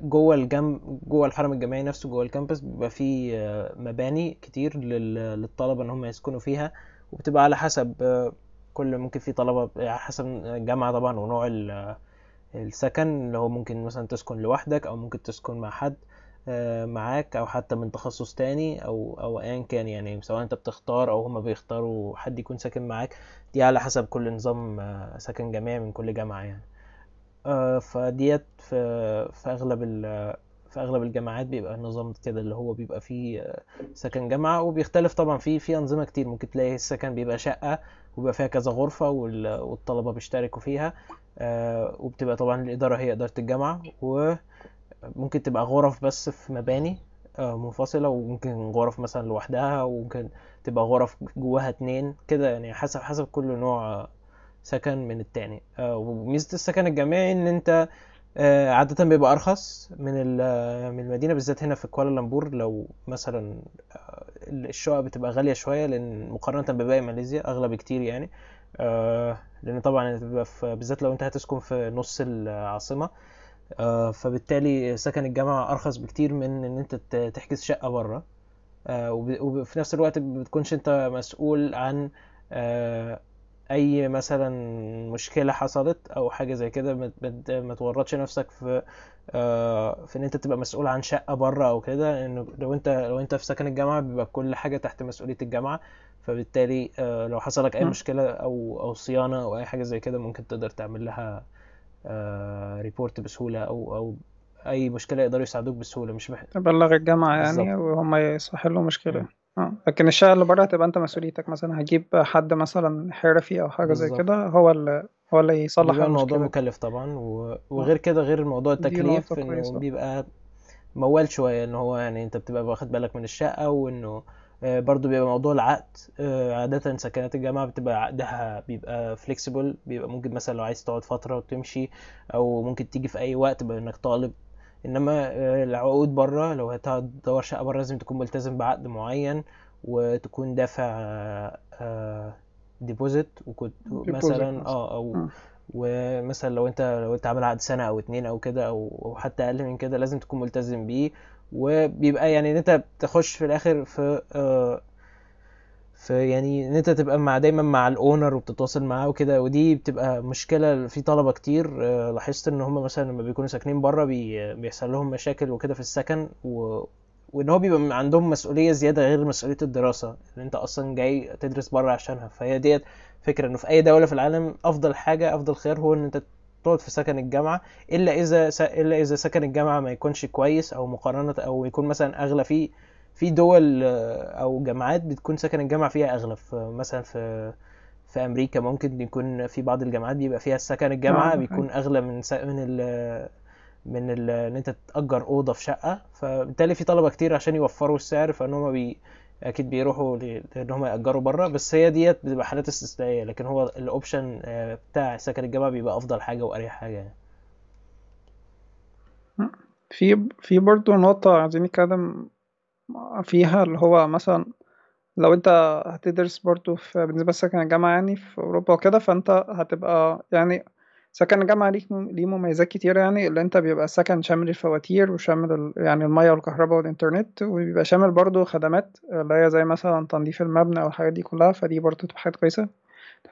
جوه الجم جوه الحرم الجامعي نفسه جوه ال campus بيبقى فيه آه، مباني كتير لل- للطلبة إن هم يسكنوا فيها وبتبقى على حسب آه، كل ممكن في طلبة على حسب الجامعة طبعا ونوع ال- السكن اللي هو ممكن مثلا تسكن لوحدك أو ممكن تسكن مع حد آه، معاك أو حتى من تخصص تاني أو أو ايا كان يعني سواء أنت بتختار أو هما بيختاروا حد يكون ساكن معاك دي على حسب كل نظام آه، سكن جامعي من كل جامعة يعني. آه، فديت في في أغلب ال في أغلب الجامعات بيبقى النظام كده اللي هو بيبقى فيه آه، سكن جامعة وبيختلف طبعا في في أنظمة كتير. ممكن تلاقي السكن بيبقى شقة وبيبقى فيها كذا غرفة وال- والطلبة بيشتركوا فيها آه، وبتبقى طبعا الإدارة هي إدارة الجامعة وممكن تبقى غرف بس في مباني منفصلة وممكن غرف مثلا لوحدها وممكن تبقى غرف جواها اتنين كده يعني حسب حسب كل نوع سكن من التاني. آه، وميزة السكن الجامعي إن أنت آه، عادة بيبقى أرخص من من المدينة بالذات هنا في كوالالمبور. لو مثلا آه، الشقق بتبقى غالية شوية لأن مقارنة بباقي ماليزيا أغلى بكتير يعني. لأن طبعا بالذات لو أنت هتسكن في نص العاصمة. فبالتالي سكن الجامعة أرخص بكتير من إن أنت تحجز شقة بره وفي نفس الوقت بتكونش أنت مسؤول عن أي مثلا مشكلة حصلت أو حاجة زي كده ما تورطش نفسك في آه، في إن أنت تبقى مسؤول عن شقة بره أو كده انه لو أنت لو أنت في سكن الجامعة بيبقى كل حاجة تحت مسؤولية الجامعة فبالتالي آه، لو حصل لك اي. مشكلة أو أو صيانة أو أي حاجة زي كده ممكن تقدر تعمل لها report بسهولة أو أو أي مشكلة يقدروا يساعدوك بسهولة مش محتاج تبلغ الجامعة يعني وهم يحلوا مشكلة مم. آه. لكن الشقة اللي بره هتبقى انت مسؤوليتك مثلا هتجيب حد مثلا حرفي أو حاجة زي بالظبط. كده هو اللي هو اللي يصلح بيبقى الموضوع المشكلة. دي مكلف طبعا و- آه. وغير كده غير موضوع دي التكليف نقطة إنه كويسة. بيبقى موال شوية إن هو يعني أنت بتبقى واخد بالك من الشقة وإنه آه، برضو بيبقى موضوع العقد آه، عادة سكنات الجامعة بتبقى عقدها بيبقى flexible بيبقى ممكن مثلا لو عايز تقعد فترة وتمشي أو ممكن تيجي في أي وقت بانك طالب إنما آه، العقود بره لو هتدور شقة بره لازم تكون ملتزم بعقد معين وتكون دافع deposit وكنت deposit مثلا مثلا آه أو. ومثلا لو أنت لو أنت عامل عقد سنة أو اتنين أو كده أو أو حتى أقل من كده لازم تكون ملتزم بيه وبيبقى يعني إن أنت بتخش في الآخر في آه في يعني إن أنت تبقى مع دايما مع ال owner وبتتواصل معاه وكده ودي بتبقى مشكلة في طلبة كتير. آه لاحظت إن هم مثلا لما بيكونوا ساكنين بره بي بيحصل لهم مشاكل وكده في السكن و وإن هو بيبقى عندهم مسؤولية زيادة غير مسؤولية الدراسة اللي أنت أصلا جاي تدرس بره عشانها. فهي ديت فكرة إنه في أي دولة في العالم أفضل حاجة أفضل خيار هو إن أنت تقعد في سكن الجامعة إلا إذا س... إلا إذا سكن الجامعة ما يكونش كويس أو مقارنة أو يكون مثلا أغلى في في دول آه، أو جامعات بتكون سكن الجامعة فيها اغلى في مثلا في في أمريكا ممكن يكون في بعض الجامعات بيبقى فيها سكن الجامعة ده بيكون حقيقي أغلى من س... من ال... من ال... إن أنت تأجر أوضة في شقة. فبالتالي في طلبة كتير عشان يوفروا السعر فإن هم بي... أكيد بيروحوا ل... لإن هم يأجروا بره بس هي ديت بتبقى حالات استثنائية لكن هو ال option آه، بتاع سكن الجامعة بيبقى أفضل حاجة وأريح حاجة يعني. في في برضه نقطة عايزين نتكلم فيها اللي هو مثلا لو أنت هتدرس برضو في بالنسبة لسكن الجامعة يعني في أوروبا وكده فأنت هتبقى يعني سكن الجامعة ليه ليه مميزات كتير يعني اللي أنت بيبقى سكن شامل الفواتير وشامل ال- يعني المية والكهرباء والإنترنت وبيبقى شامل برضو خدمات اللي هي زي مثلا تنظيف المبنى والحاجات دي كلها فدي برضو تبقى حاجات كويسة.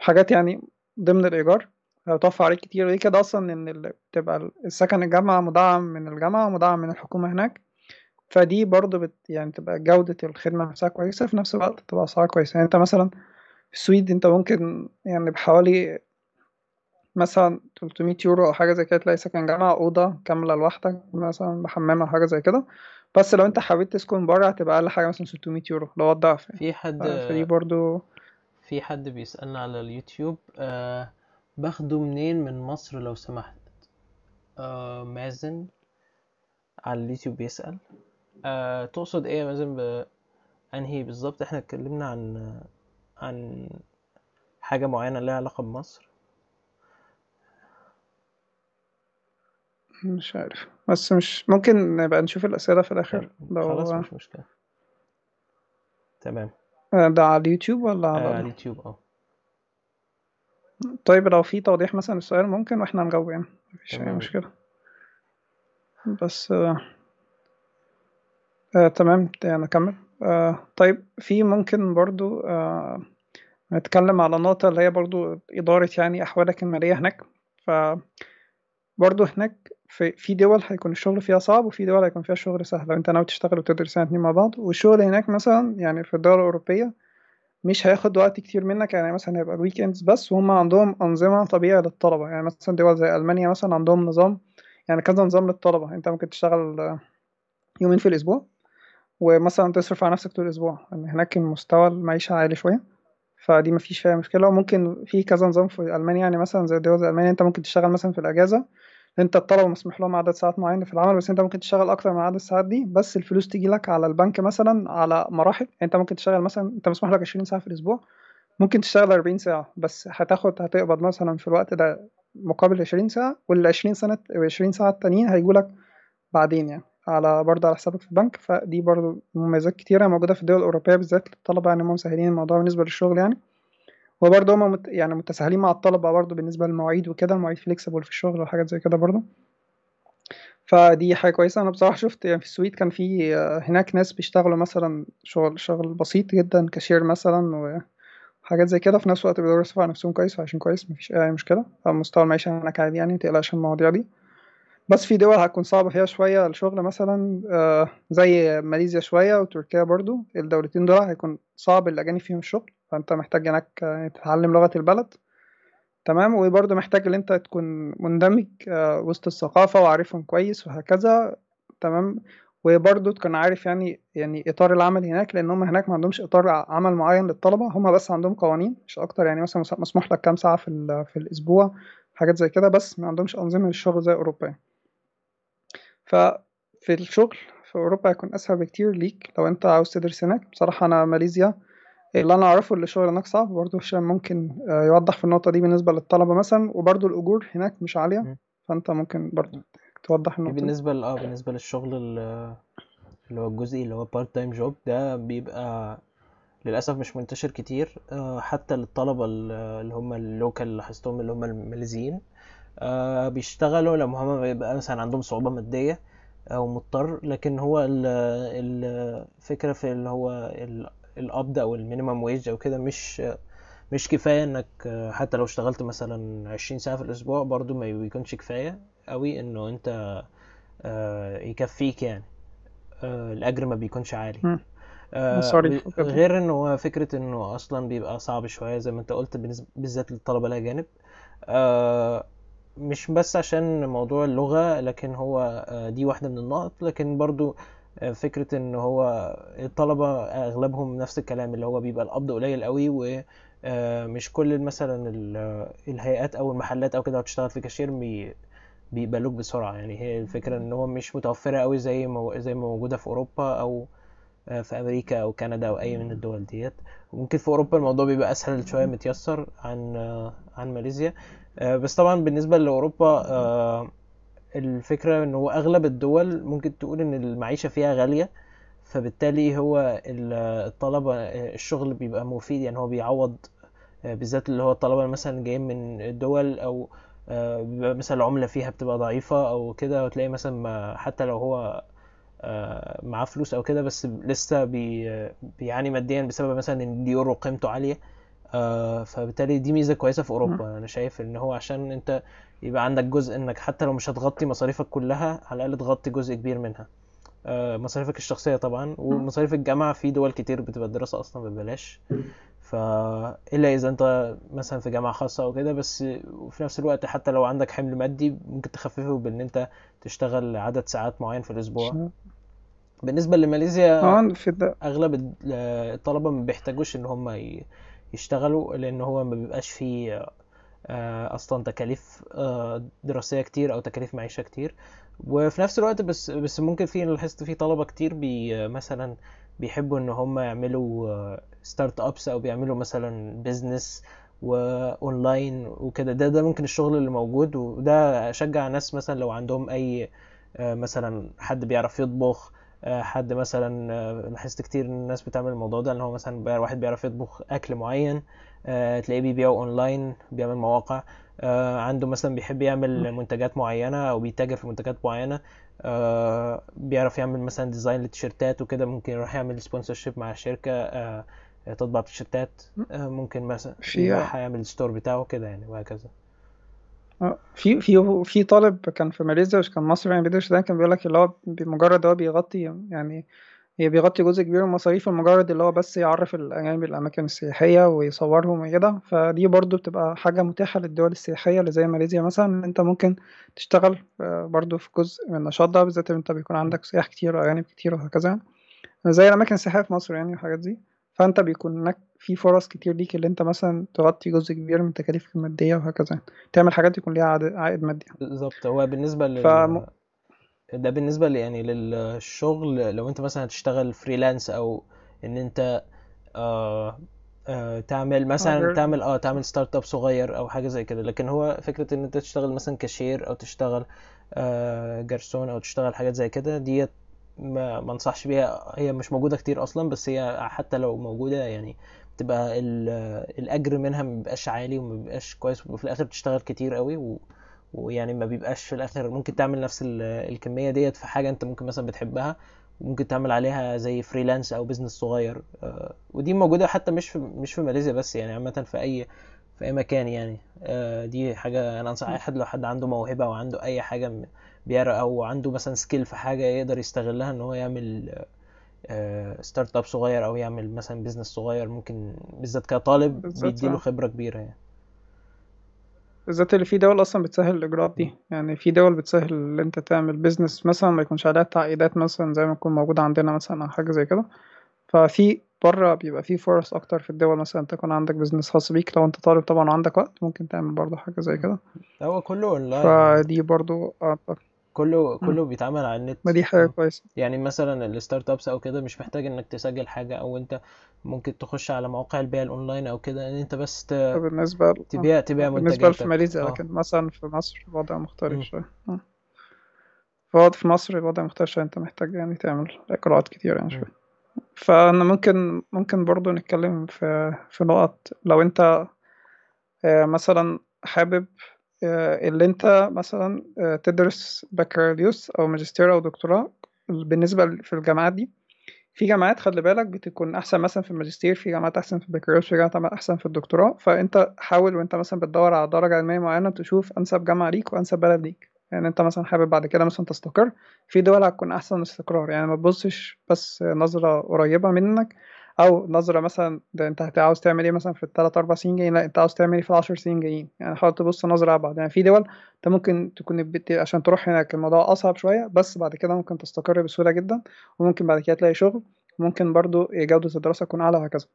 حاجات يعني ضمن الإيجار هتوفر عليك كتير. وليه كده أصلا إن بتبقى السكن الجامعة مدعم من الجامعة ومدعم من الحكومة هناك. فدي برضه بت يعني تبقى جودة الخدمة نفسها كويسة في نفس الوقت تبقى أسعار كويسة. يعني أنت مثلا في السويد أنت ممكن يعني بحوالي مثلا 300 يورو أو حاجة زي كده تلاقي سكن جامعة أوضة كاملة لوحدك مثلا بحمام أو حاجة زي كده. بس لو أنت حبيت تسكن بره هتبقى أقل حاجة مثلا 600 يورو لو الضعف يعني. في حد فدي برضه في حد بيسألنا على اليوتيوب آه باخده منين من مصر لو سمحت؟ آه مازن على اليوتيوب بيسأل آه تقصد إيه مازن بأنهي بالظبط؟ إحنا اتكلمنا عن عن حاجة معينة لها علاقة بمصر. مش عارف. بس مش ممكن نبقى نشوف الأسئلة في الآخر. خلاص لو مش مشكلة. تمام. ده على اليوتيوب ولا آه على على اليوتيوب آه. طيب لو في توضيح مثلا السؤال ممكن وإحنا نجاوب يعني. مفيش أي تمام مشكلة. بس آه آه تمام. يعني نكمل آه طيب في ممكن برضو آه نتكلم على نقطة اللي هي برضو إدارة يعني أحوالك المالية هناك. فبرضو هناك في في دول هيكون الشغل فيها صعب وفي دول هيكون فيها الشغل سهل. لو أنت ناوي تشتغل وتدرس يعني اتنين مع بعض والشغل هناك مثلا يعني في الدول الأوروبية مش هياخد وقت كتير منك. يعني مثلا هيبقى الويكندز بس وهم عندهم أنظمة طبيعية للطلبة. يعني مثلا دول زي ألمانيا مثلا عندهم نظام يعني كذا نظام للطلبة. أنت ممكن تشتغل آه، يومين في الأسبوع. ومثلا تصرف على نفسك طول الأسبوع. لأن هناك المستوى المعيشة عالي شوية فدي مفيش فيها مشكلة. وممكن في كذا نظام في ألمانيا يعني مثلا زي دول زي ألمانيا أنت ممكن تشتغل مثلا في الأجازة أنت الطلبة مسموح لهم عدد ساعات معينة في العمل بس أنت ممكن تشتغل أكتر من عدد الساعات دي بس الفلوس تيجي لك على البنك مثلا على مراحل. يعني أنت ممكن تشتغل مثلا أنت مسموح لك 20 ساعة في الأسبوع ممكن تشتغل 40 ساعة بس هتاخد هتقبض مثلا في الوقت ده مقابل 20 ساعة وال 20 سنة 20 ساعة التانيين هيجولك بعدين يعني. على برضه على حسابك في البنك فدي برضه مميزات كتيرة موجودة في الدول الأوروبية بالذات للطلبة يعني هم مسهلين الموضوع بالنسبة للشغل يعني. وبرضه هم مت يعني متساهلين مع الطلبة برضه بالنسبة للمواعيد وكده المواعيد flexible في الشغل وحاجات زي كده برضه. فدي حاجة كويسة. أنا بصراحة شفت يعني في السويد كان في آه، هناك ناس بيشتغلوا مثلا شغل شغل بسيط جدا كاشير مثلا حاجات زي كده في نفس الوقت بيقدروا يصرفوا على نفسهم كويس وعايشين كويس مفيش أي مشكلة. فمستوى المعيشة هناك عادي يعني متقلقش المواضيع دي. بس في دول هتكون صعبة فيها شوية الشغل مثلا آه، زي ماليزيا شوية وتركيا برضو الدولتين دول هيكون صعب الأجانب فيهم الشغل فأنت محتاج هناك تتعلم لغة البلد. تمام؟ وبرضه محتاج إن أنت تكون مندمج آه، وسط الثقافة وعارفهم كويس وهكذا. تمام؟ وبرضه تكون عارف يعني يعني إطار العمل هناك لأن هم هناك ما عندهمش إطار عمل معين للطلبة هم بس عندهم قوانين مش أكتر يعني مثلا مسموح لك كام ساعة في في الأسبوع حاجات زي كده بس ما عندهمش أنظمة للشغل زي أوروبا يعني. ففي الشغل في أوروبا هيكون أسهل بكتير ليك لو أنت عاوز تدرس هناك. بصراحة أنا ماليزيا اللي أنا أعرفه اللي الشغل هناك صعب برضه هشام ممكن آه، يوضح في النقطة دي بالنسبة للطلبة مثلا وبرضه الأجور هناك مش عالية فأنت ممكن برضه توضح النقطة بالنسبة آه بالنسبة للشغل اللي هو الجزئي اللي هو part time job ده بيبقى للأسف مش منتشر كتير آه، حتى للطلبة اللي هم ال local اللي لاحظتهم اللي هم الماليزيين. بيشتغلوا لما هم بيبقى مثلا عندهم صعوبة مادية أو مضطر لكن هو الفكرة في اللي هو القبض أو المينيمم ويج أو كده مش مش كفاية إنك حتى لو اشتغلت مثلا عشرين ساعة في الأسبوع برضو ما بيكونش كفاية قوي إنه أنت آه، يكفيك يعني. آه، الأجر ما بيكونش عالي. آه، غير إنه هو فكرة إنه أصلا بيبقى صعب شوية زي ما أنت قلت بالذات للطلبة الأجانب. مش بس عشان موضوع اللغة لكن هو دي واحدة من النقط. لكن برضو فكرة إن هو الطلبة أغلبهم نفس الكلام اللي هو بيبقى القبض قليل قوي ومش كل مثلا الهيئات أو المحلات أو كده هتشتغل في كاشير بيقبلوك بسرعة. يعني هي الفكرة إن هو مش متوفرة قوي زي ما زي ما موجودة في أوروبا أو في أمريكا أو كندا أو أي من الدول ديت. وممكن في أوروبا الموضوع بيبقى أسهل شوية متيسر عن عن ماليزيا. بس طبعا بالنسبة لأوروبا الفكرة إن هو أغلب الدول ممكن تقول إن المعيشة فيها غالية فبالتالي هو الطلبة الشغل بيبقى مفيد يعني هو بيعوض بالذات اللي هو الطلبة مثلا جايين من الدول أو بيبقى مثلا العملة فيها بتبقى ضعيفة أو كده وتلاقي مثلا حتى لو هو معاه فلوس أو كده بس لسه بيعاني ماديا بسبب مثلا إن اليورو قيمته عالية. فبالتالي دي ميزة كويسة في أوروبا. أنا شايف إن هو عشان أنت يبقى عندك جزء إنك حتى لو مش هتغطي مصاريفك كلها على الأقل تغطي جزء كبير منها. آه، مصاريفك الشخصية طبعا. ومصاريف الجامعة في دول كتير بتبقى الدراسة أصلا ببلاش. فإلا إذا أنت مثلا في جامعة خاصة أو كده بس وفي نفس الوقت حتى لو عندك حمل مادي ممكن تخففه بإن أنت تشتغل عدد ساعات معين في الأسبوع. بالنسبة لماليزيا آه، أغلب الطلبة ما بيحتاجوش إن هم يشتغلوا لأن هو ما بيبقاش فيه آه، أصلا تكاليف آه، دراسية كتير أو تكاليف معيشة كتير. وفي نفس الوقت بس بس ممكن في لاحظت في طلبة كتير بي مثلا بيحبوا إن هم يعملوا start آه، ups أو بيعملوا مثلا business و online وكده. ده ده ممكن الشغل اللي موجود وده اشجع ناس مثلا لو عندهم أي مثلا حد بيعرف يطبخ حد مثلا لاحظت كتير الناس بتعمل الموضوع ده إن هو مثلا واحد بيعرف يطبخ أكل معين آه، تلاقيه بيبيعه أونلاين بيعمل مواقع آه، عنده مثلا بيحب يعمل منتجات معينة أو بيتاجر في منتجات معينة آه، بيعرف يعمل مثلا design للتيشيرتات وكده ممكن يروح يعمل sponsorship مع شركة تطبع تيشيرتات ممكن مثلا يروح يعمل store بتاعه كده يعني وهكذا. في في في طالب كان في ماليزيا كان مصري يعني بيدرس ده كان بيقول لك اللي هو بمجرد هو بيغطي يعني هي بيغطي جزء كبير من المصاريف لمجرد اللي هو بس يعرف الأجانب الأماكن السياحية ويصورهم وكده. فدي برضو بتبقى حاجة متاحة للدول السياحية اللي زي ماليزيا مثلا إن أنت ممكن تشتغل آه، برضو في جزء من النشاط ده بالذات أنت بيكون عندك سياح كتير وأجانب كتير وهكذا. زي الأماكن السياحية في مصر يعني والحاجات دي. فأنت بيكون هناك في فرص كتير ليك اللي أنت مثلا تغطي جزء كبير من تكاليفك المادية وهكذا. تعمل حاجات يكون ليها عائد مادي. بالظبط. هو بالنسبة لل فم... ده بالنسبة لي يعني للشغل لو انت مثلا هتشتغل freelance أو إن انت آه آه تعمل مثلا تعمل آه تعمل start up صغير أو حاجة زي كده. لكن هو فكرة إن انت تشتغل مثلا كاشير أو تشتغل آه جرسون أو تشتغل حاجات زي كده ديت ما ما انصحش بيها. هي مش موجودة كتير أصلا بس هي حتى لو موجودة يعني بتبقى الأجر منها ما بيبقاش عالي وما بيبقاش كويس وفي الآخر بتشتغل كتير قوي و ويعني ما بيبقاش في الآخر ممكن تعمل نفس الكمية ديت في حاجة انت ممكن مثلا بتحبها ممكن تعمل عليها زي freelance أو business صغير آه، ودي موجودة حتى مش في مش في ماليزيا بس يعني عامة في اي في أي مكان يعني آه، دي حاجة أنا أنصح أي حد لو حد عنده موهبة أو عنده أي حاجة م- بيعرف أو عنده مثلا skill في حاجة يقدر يستغلها إن هو يعمل startup صغير أو يعمل مثلا business صغير ممكن بالذات كطالب بيديله آه. خبرة كبيرة يعني. بالذات اللي في دول أصلا بتسهل الإجراءات دي. يعني في دول بتسهل إن أنت تعمل business مثلا ما يكونش عليها تعقيدات مثلا زي ما يكون موجود عندنا مثلا أو حاجة زي كده. ففي بره بيبقى في فرص أكتر في الدول مثلا تكون عندك business خاص بيك. لو أنت طالب طبعا وعندك وقت ممكن تعمل برضه حاجة زي كده. هو كله اونلاين فدي برضه أعتقد- كله. كله بيتعمل على النت ما دي حاجة كويسة يعني مثلا ال startups أو كده مش محتاج إنك تسجل حاجة أو أنت ممكن تخش على مواقع البيع الأونلاين أو كده إن أنت بس ت... بالنسبة ل- آه. تبيع تبيع بالنسبة في منتجاتك ماليزيا آه لكن مثلا في مصر الوضع مختلف. شوية آه. فوضع في مصر الوضع مختلف شوية أنت محتاج يعني تعمل اجراءات كتير يعني. شوية فأنا ممكن ممكن برضو نتكلم في في نقط لو أنت آه، مثلا حابب آه، اللي انت مثلا آه، تدرس بكالوريوس أو ماجستير أو دكتوراه بالنسبة في الجامعات دي. في جامعات خلي بالك بتكون أحسن مثلا في الماجستير في جامعات أحسن في البكالوريوس في جامعات أحسن في الدكتوراه. فأنت حاول وأنت مثلا بتدور على درجة علمية معينة تشوف أنسب جامعة ليك وأنسب بلد ليك. يعني أنت مثلا حابب بعد كده مثلا تستقر. في دول هتكون أحسن استقرار. يعني ما تبصش بس نظرة قريبة منك. أو نظرة مثلا ده أنت عاوز تعمل إيه مثلا في الثلاث أربع سنين جايين؟ لأ أنت عاوز تعمل إيه في العشر سنين جايين؟ يعني حاول تبص نظرة أبعد. يعني في دول أنت ممكن تكون. عشان تروح هناك الموضوع أصعب شوية بس بعد كده ممكن تستقر بسهولة جدا وممكن بعد كده تلاقي شغل ممكن برضو جودة الدراسة تكون أعلى وهكذا.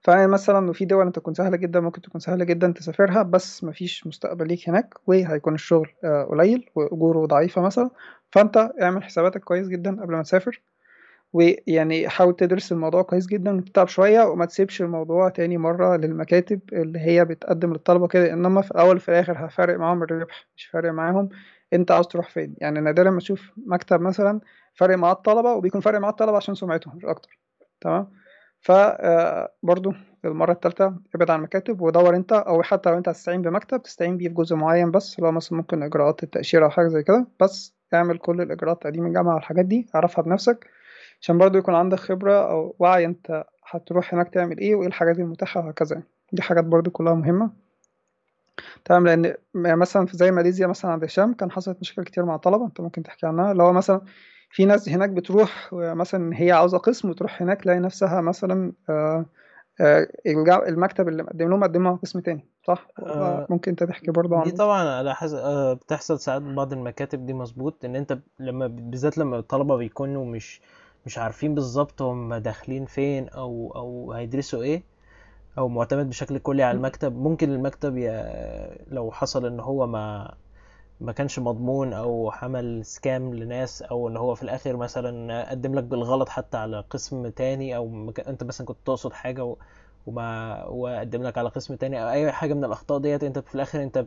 فمثلا في دول أنت تكون سهلة جدا ممكن تكون سهلة جدا تسافرها بس مفيش مستقبل ليك هناك وهيكون الشغل آه، قليل وأجوره ضعيفة مثلا. فأنت اعمل حساباتك كويس جدا قبل ما تسافر. ويعني حاول تدرس الموضوع كويس جدا وتتعب شوية وما تسيبش الموضوع تاني مرة للمكاتب اللي هي بتقدم للطلبة كده إنما في الأول وفي الآخر هفرق معاهم الربح مش فارق معاهم أنت عاوز تروح فين. يعني نادرا ما تشوف مكتب مثلا فارق مع الطلبة وبيكون فارق مع الطلبة عشان سمعتهم مش أكتر. تمام؟ فبرضو المرة التالتة ابعد عن المكاتب ودور أنت أو حتى لو أنت هتستعين بمكتب تستعين بيه في جزء معين بس لو مثلا ممكن إجراءات التأشيرة أو حاجة زي كده بس اعمل كل الإجراءات تقديم الجامعة والحاجات دي اعرفها بنفسك عشان برضو يكون عندك خبرة أو وعي أنت هتروح هناك تعمل إيه وإيه الحاجات المتاحة وهكذا. دي حاجات برضو كلها مهمة. تمام لأن يعني مثلا في زي ماليزيا مثلا عند الشام كان حصلت مشاكل كتير مع الطلبة أنت ممكن تحكي عنها. اللي هو مثلا في ناس هناك بتروح مثلا هي عاوزة قسم وتروح هناك تلاقي نفسها مثلا آه آه، المكتب اللي مقدم لهم مقدم لهم قسم تاني صح؟ آه، ممكن أنت تحكي برضو دي عن طبعا على حسب آه، بتحصل ساعات بعض المكاتب دي مظبوط إن أنت لما بالذات لما الطلبة بيكونوا مش مش عارفين بالظبط هم داخلين فين أو أو هيدرسوا إيه أو معتمد بشكل كلي على المكتب ممكن المكتب. لو حصل إن هو ما ما كانش مضمون أو عمل سكام لناس أو إن هو في الآخر مثلا قدم لك بالغلط حتى على قسم تاني أو. أنت مثلا كنت تقصد حاجة و... وما وقدم لك على قسم تاني أو أي حاجة من الأخطاء ديت أنت في الآخر أنت.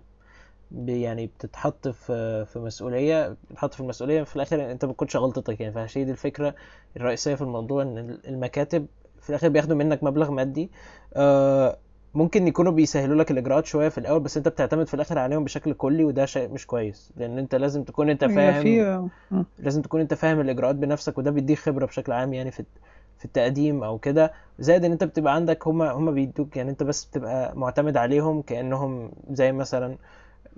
يعني بتتحط في في مسؤولية بتتحط في المسؤولية في الآخر أنت ما بتكونش غلطتك يعني. فهي دي الفكرة الرئيسية في الموضوع إن المكاتب في الآخر بياخدوا منك مبلغ مادي. آه، ممكن يكونوا بيسهلوا لك الإجراءات شوية في الأول بس أنت بتعتمد في الآخر عليهم بشكل كلي وده شيء مش كويس. لأن أنت لازم تكون أنت هي فاهم في مم. لازم تكون أنت فاهم الإجراءات بنفسك وده بيديك خبرة بشكل عام يعني في في التقديم أو كده. زائد إن أنت بتبقى عندك هما هما بيدوك يعني أنت بس بتبقى معتمد عليهم كأنهم زي مثلا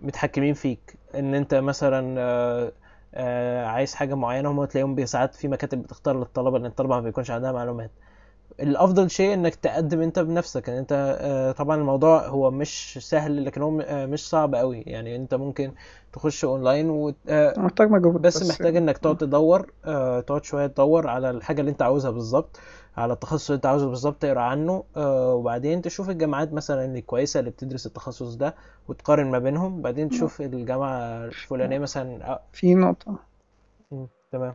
متحكمين فيك. إن أنت مثلا آه، آه، عايز حاجة معينة هما تلاقيهم ساعات في مكاتب بتختار للطلبة لأن الطلبة ما بيكونش عندها معلومات. الأفضل شيء إنك تقدم أنت بنفسك. يعني أنت آه، طبعا الموضوع هو مش سهل لكن هو مش صعب قوي. يعني أنت ممكن تخش أونلاين و محتاج مجهود بس بس محتاج إنك تقعد تدور تقعد شوية تدور على الحاجة اللي أنت عاوزها بالظبط. على التخصص اللي انت عاوزه بالظبط تقرا عنه آه، وبعدين تشوف الجامعات مثلا اللي كويسة اللي بتدرس التخصص ده وتقارن ما بينهم بعدين تشوف الجامعة الفلانية مثلا آه، في نقطة. م، تمام.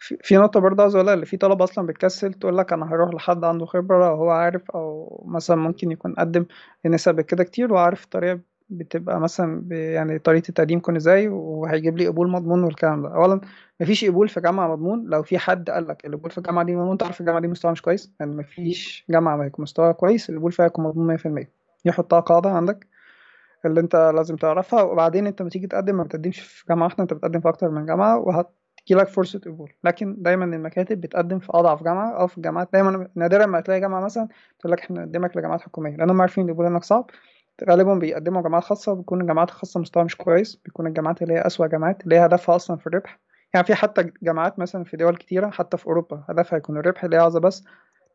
في نقطة برضه عاوز أقولها اللي في طلبة أصلا بتكسل تقول لك أنا هروح لحد عنده خبرة وهو عارف أو مثلا ممكن يكون قدم لنسب كده كتير وعارف الطريقة بتبقى مثلا يعني طريقة التقديم تكون إزاي وهيجيب لي قبول مضمون والكلام ده. أولا مفيش قبول في جامعة مضمون. لو في حد قال لك القبول في الجامعة دي مضمون تعرف الجامعة دي مستواها مش كويس. يعني مفيش جامعة ما يكون مستواها كويس القبول فيها يكون مضمون 100% يحطها قاعدة عندك اللي أنت لازم تعرفها وبعدين أنت لما تيجي تقدم ما بتقدمش في جامعة واحدة أنت بتقدم في أكتر من جامعة وهت تجيلك فرصة قبول. لكن دايما المكاتب بتقدم في أضعف جامعة أو في الجامعات دايما نادرا ما تلاقي جامعة مثلا تقول لك إحنا نقدمك لجامعات حكومية لأنهم عارفين القبول إنك صعب. غالبا بيقدموا جامعات خاصة بيكون الجامعات الخاصة مستوى مش كويس بيكون الجامعات اللي هي أسوأ جامعات اللي هي هدفها أصلا في الربح. يعني في حتى جامعات مثلا في دول كتيرة حتى في أوروبا هدفها يكون الربح اللي هي عاوزة بس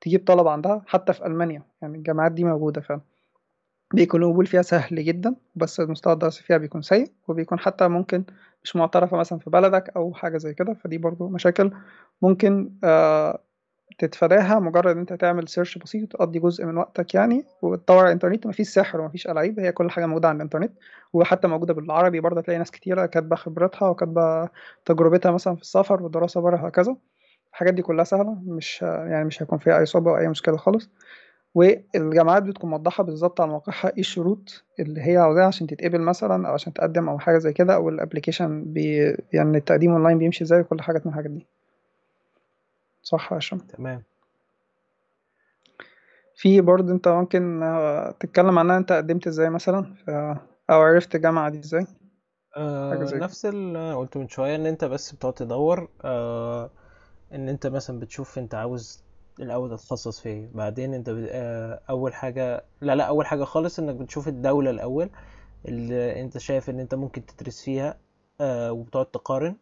تجيب طلب عندها حتى في ألمانيا. يعني الجامعات دي موجودة فعلا. بيكون القبول فيها سهل جدا بس المستوى الدراسي فيها بيكون سيء وبيكون حتى ممكن مش معترفة مثلا في بلدك أو حاجة زي كده. فدي برضو مشاكل ممكن آه تتفاداها مجرد إن أنت تعمل سيرش بسيط وتقضي جزء من وقتك يعني وتدور على الإنترنت. مفيش سحر ومفيش ألاعيب هي كل حاجة موجودة على الإنترنت. وحتى موجودة بالعربي برضه تلاقي ناس كتيرة كاتبة خبرتها وكاتبة تجربتها مثلا في السفر والدراسة بره هكذا الحاجات دي كلها سهلة مش يعني مش هيكون فيها أي صعوبة أو أي مشكلة خالص. والجامعات بتكون موضحة بالظبط على موقعها إيه الشروط اللي هي عاوزاها عشان تتقبل مثلا أو عشان تقدم أو حاجة زي كده أو ال application بي يعني التقديم أونلاين بيمشي إزاي وكل حاجة من الحاجات دي. صح يا هشام؟ تمام. في برضه انت ممكن آه، تتكلم عنها انت قدمت إزاي مثلا؟ ف... أو عرفت الجامعة دي إزاي؟ حاجة آه زي كده. نفس اللي قلته من شوية إن أنت بس بتقعد تدور آه إن أنت مثلا بتشوف أنت عاوز الأول تتخصص في إيه. بعدين أنت بت... آه أول حاجة لا لا أول حاجة خالص إنك بتشوف الدولة الأول اللي أنت شايف إن أنت ممكن تدرس فيها آه وبتقعد تقارن.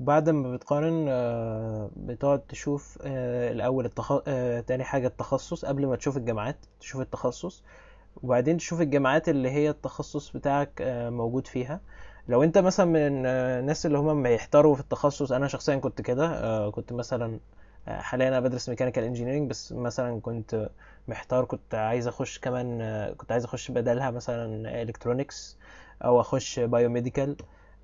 وبعد ما بتقارن آه، بتقعد تشوف آه، الأول التخ... آه، تاني حاجة التخصص قبل ما تشوف الجامعات تشوف التخصص وبعدين تشوف الجامعات اللي هي التخصص بتاعك موجود فيها. لو انت مثلا من الناس اللي هم بيحتاروا في التخصص أنا شخصيا كنت كده كنت مثلا حاليا أنا بدرس mechanical engineering بس مثلا كنت محتار كنت عايز أخش كمان كنت عايز أخش بدلها مثلا electronics أو أخش biomedical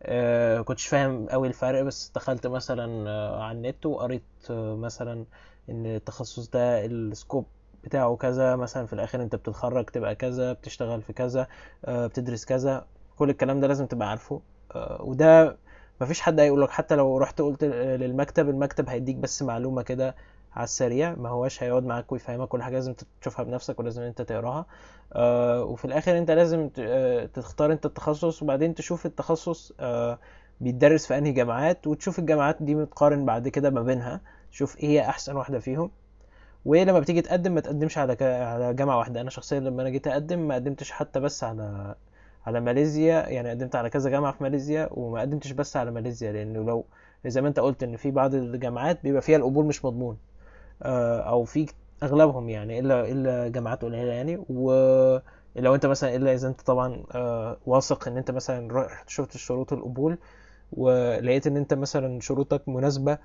آه كنتش فاهم قوي الفرق بس دخلت مثلا آه على النت وقريت آه مثلا إن التخصص ده السكوب بتاعه كذا مثلا في الآخر أنت بتتخرج تبقى كذا بتشتغل في كذا بتدرس كذا. كل الكلام ده لازم تبقى عارفه. وده مفيش حد هيقولك حتى لو رحت قلت للمكتب المكتب هيديك بس معلومة كده على السريع ما هوش هيقعد معاك ويفهمك كل حاجة لازم تشوفها بنفسك ولازم أنت تقراها. آه وفي الآخر أنت لازم آه، تختار أنت التخصص وبعدين تشوف التخصص آه بيتدرس في أنهي جامعات وتشوف الجامعات دي متقارن بعد كده ما بينها. تشوف إيه هي أحسن واحدة فيهم. ولما بتيجي تقدم ما تقدمش على. على جامعة واحدة. أنا شخصيا لما أنا جيت أقدم ما قدمتش حتى بس على على ماليزيا. يعني قدمت على كذا جامعة في ماليزيا وما قدمتش بس على ماليزيا. لأنه لو زي ما أنت قلت إن في بعض الجامعات بيبقى فيها القبول مش مضمون. أو في أغلبهم يعني إلا إلا جامعات قليلة يعني. ولو أنت مثلا إلا إذا أنت طبعا آه، واثق إن أنت مثلا رحت شفت شروط القبول ولقيت إن أنت مثلا شروطك مناسبة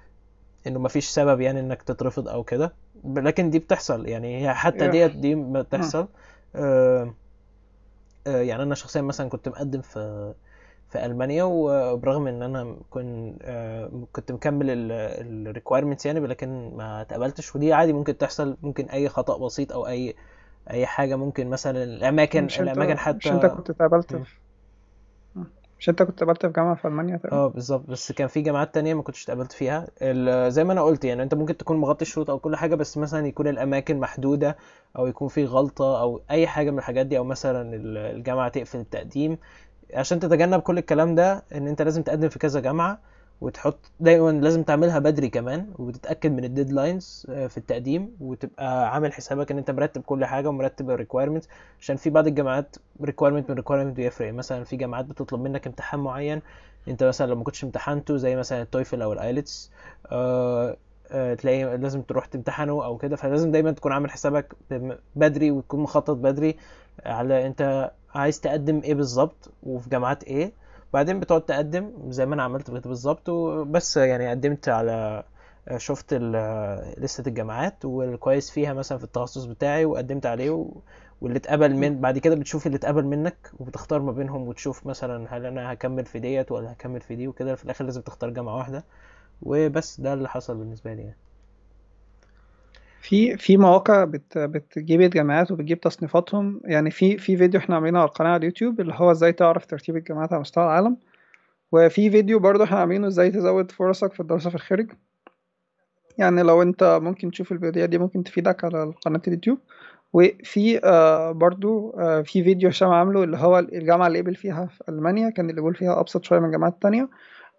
إنه مفيش سبب يعني إنك تترفض أو كده. لكن دي بتحصل يعني هي حتى يا ديت دي. بتحصل. آه، آه، يعني أنا شخصيا مثلا كنت مقدم في في ألمانيا وبرغم إن أنا كنت كنت مكمل ال requirements يعني لكن ما اتقبلتش ودي عادي ممكن تحصل ممكن أي خطأ بسيط أو اي أي حاجة ممكن مثلا الأماكن مش انت الأماكن مش أنت حتى كنت. في مش أنت كنت اتقابلت في جامعة في ألمانيا تقريبا؟ آه بالظبط. بس كان في جامعات تانية ما كنتش اتقبلت فيها. ال- زي ما أنا قلت يعني أنت ممكن تكون مغطي الشروط أو كل حاجة بس مثلا يكون الأماكن محدودة أو يكون في غلطة أو أي حاجة من الحاجات دي أو مثلا ال- الجامعة تقفل التقديم. عشان تتجنب كل الكلام ده إن أنت لازم تقدم في كذا جامعة وتحط دايما لازم تعملها بدري كمان وتتأكد من ال deadlines في التقديم وتبقى عامل حسابك إن أنت مرتب كل حاجة ومرتب ال requirement عشان في بعض الجامعات requirement من requirement بيفرق مثلا في جامعات بتطلب منك امتحان معين أنت مثلا لو ما كنتش امتحنته زي مثلا ال TOEFL أو ال IELTS آه آه تلاقي لازم تروح تمتحنه أو كده. فلازم دايما تكون عامل حسابك بدري وتكون مخطط بدري. على انت عايز تقدم إيه بالظبط وفي جامعات إيه بعدين بتقعد تقدم زي ما أنا عملت بالظبط وبس يعني قدمت على شفت ال- لستة الجامعات والكويس فيها مثلا في التخصص بتاعي وقدمت عليه و... واللي اتقبل. من بعد كده بتشوف اللي اتقبل منك وبتختار ما بينهم وتشوف مثلا هل أنا هكمل في ديت ولا هكمل في دي وكده في الآخر لازم تختار جامعة واحدة وبس ده اللي حصل بالنسبة لي يعني في في مواقع بت بتجيب الجامعات وبتجيب تصنيفاتهم. يعني في في فيديو إحنا عاملينه على القناة على اليوتيوب اللي هو إزاي تعرف ترتيب الجامعات على مستوى العالم. وفي فيديو برضه إحنا عاملينه إزاي تزود فرصك في الدراسة في الخارج. يعني لو انت ممكن تشوف الفيديوهات دي ممكن تفيدك على قناة اليوتيوب. وفي آه برضو آه في فيديو هشام عامله اللي هو الجامعة اللي قبل فيها في ألمانيا كان اللي قبل فيها أبسط شوية من الجامعات التانية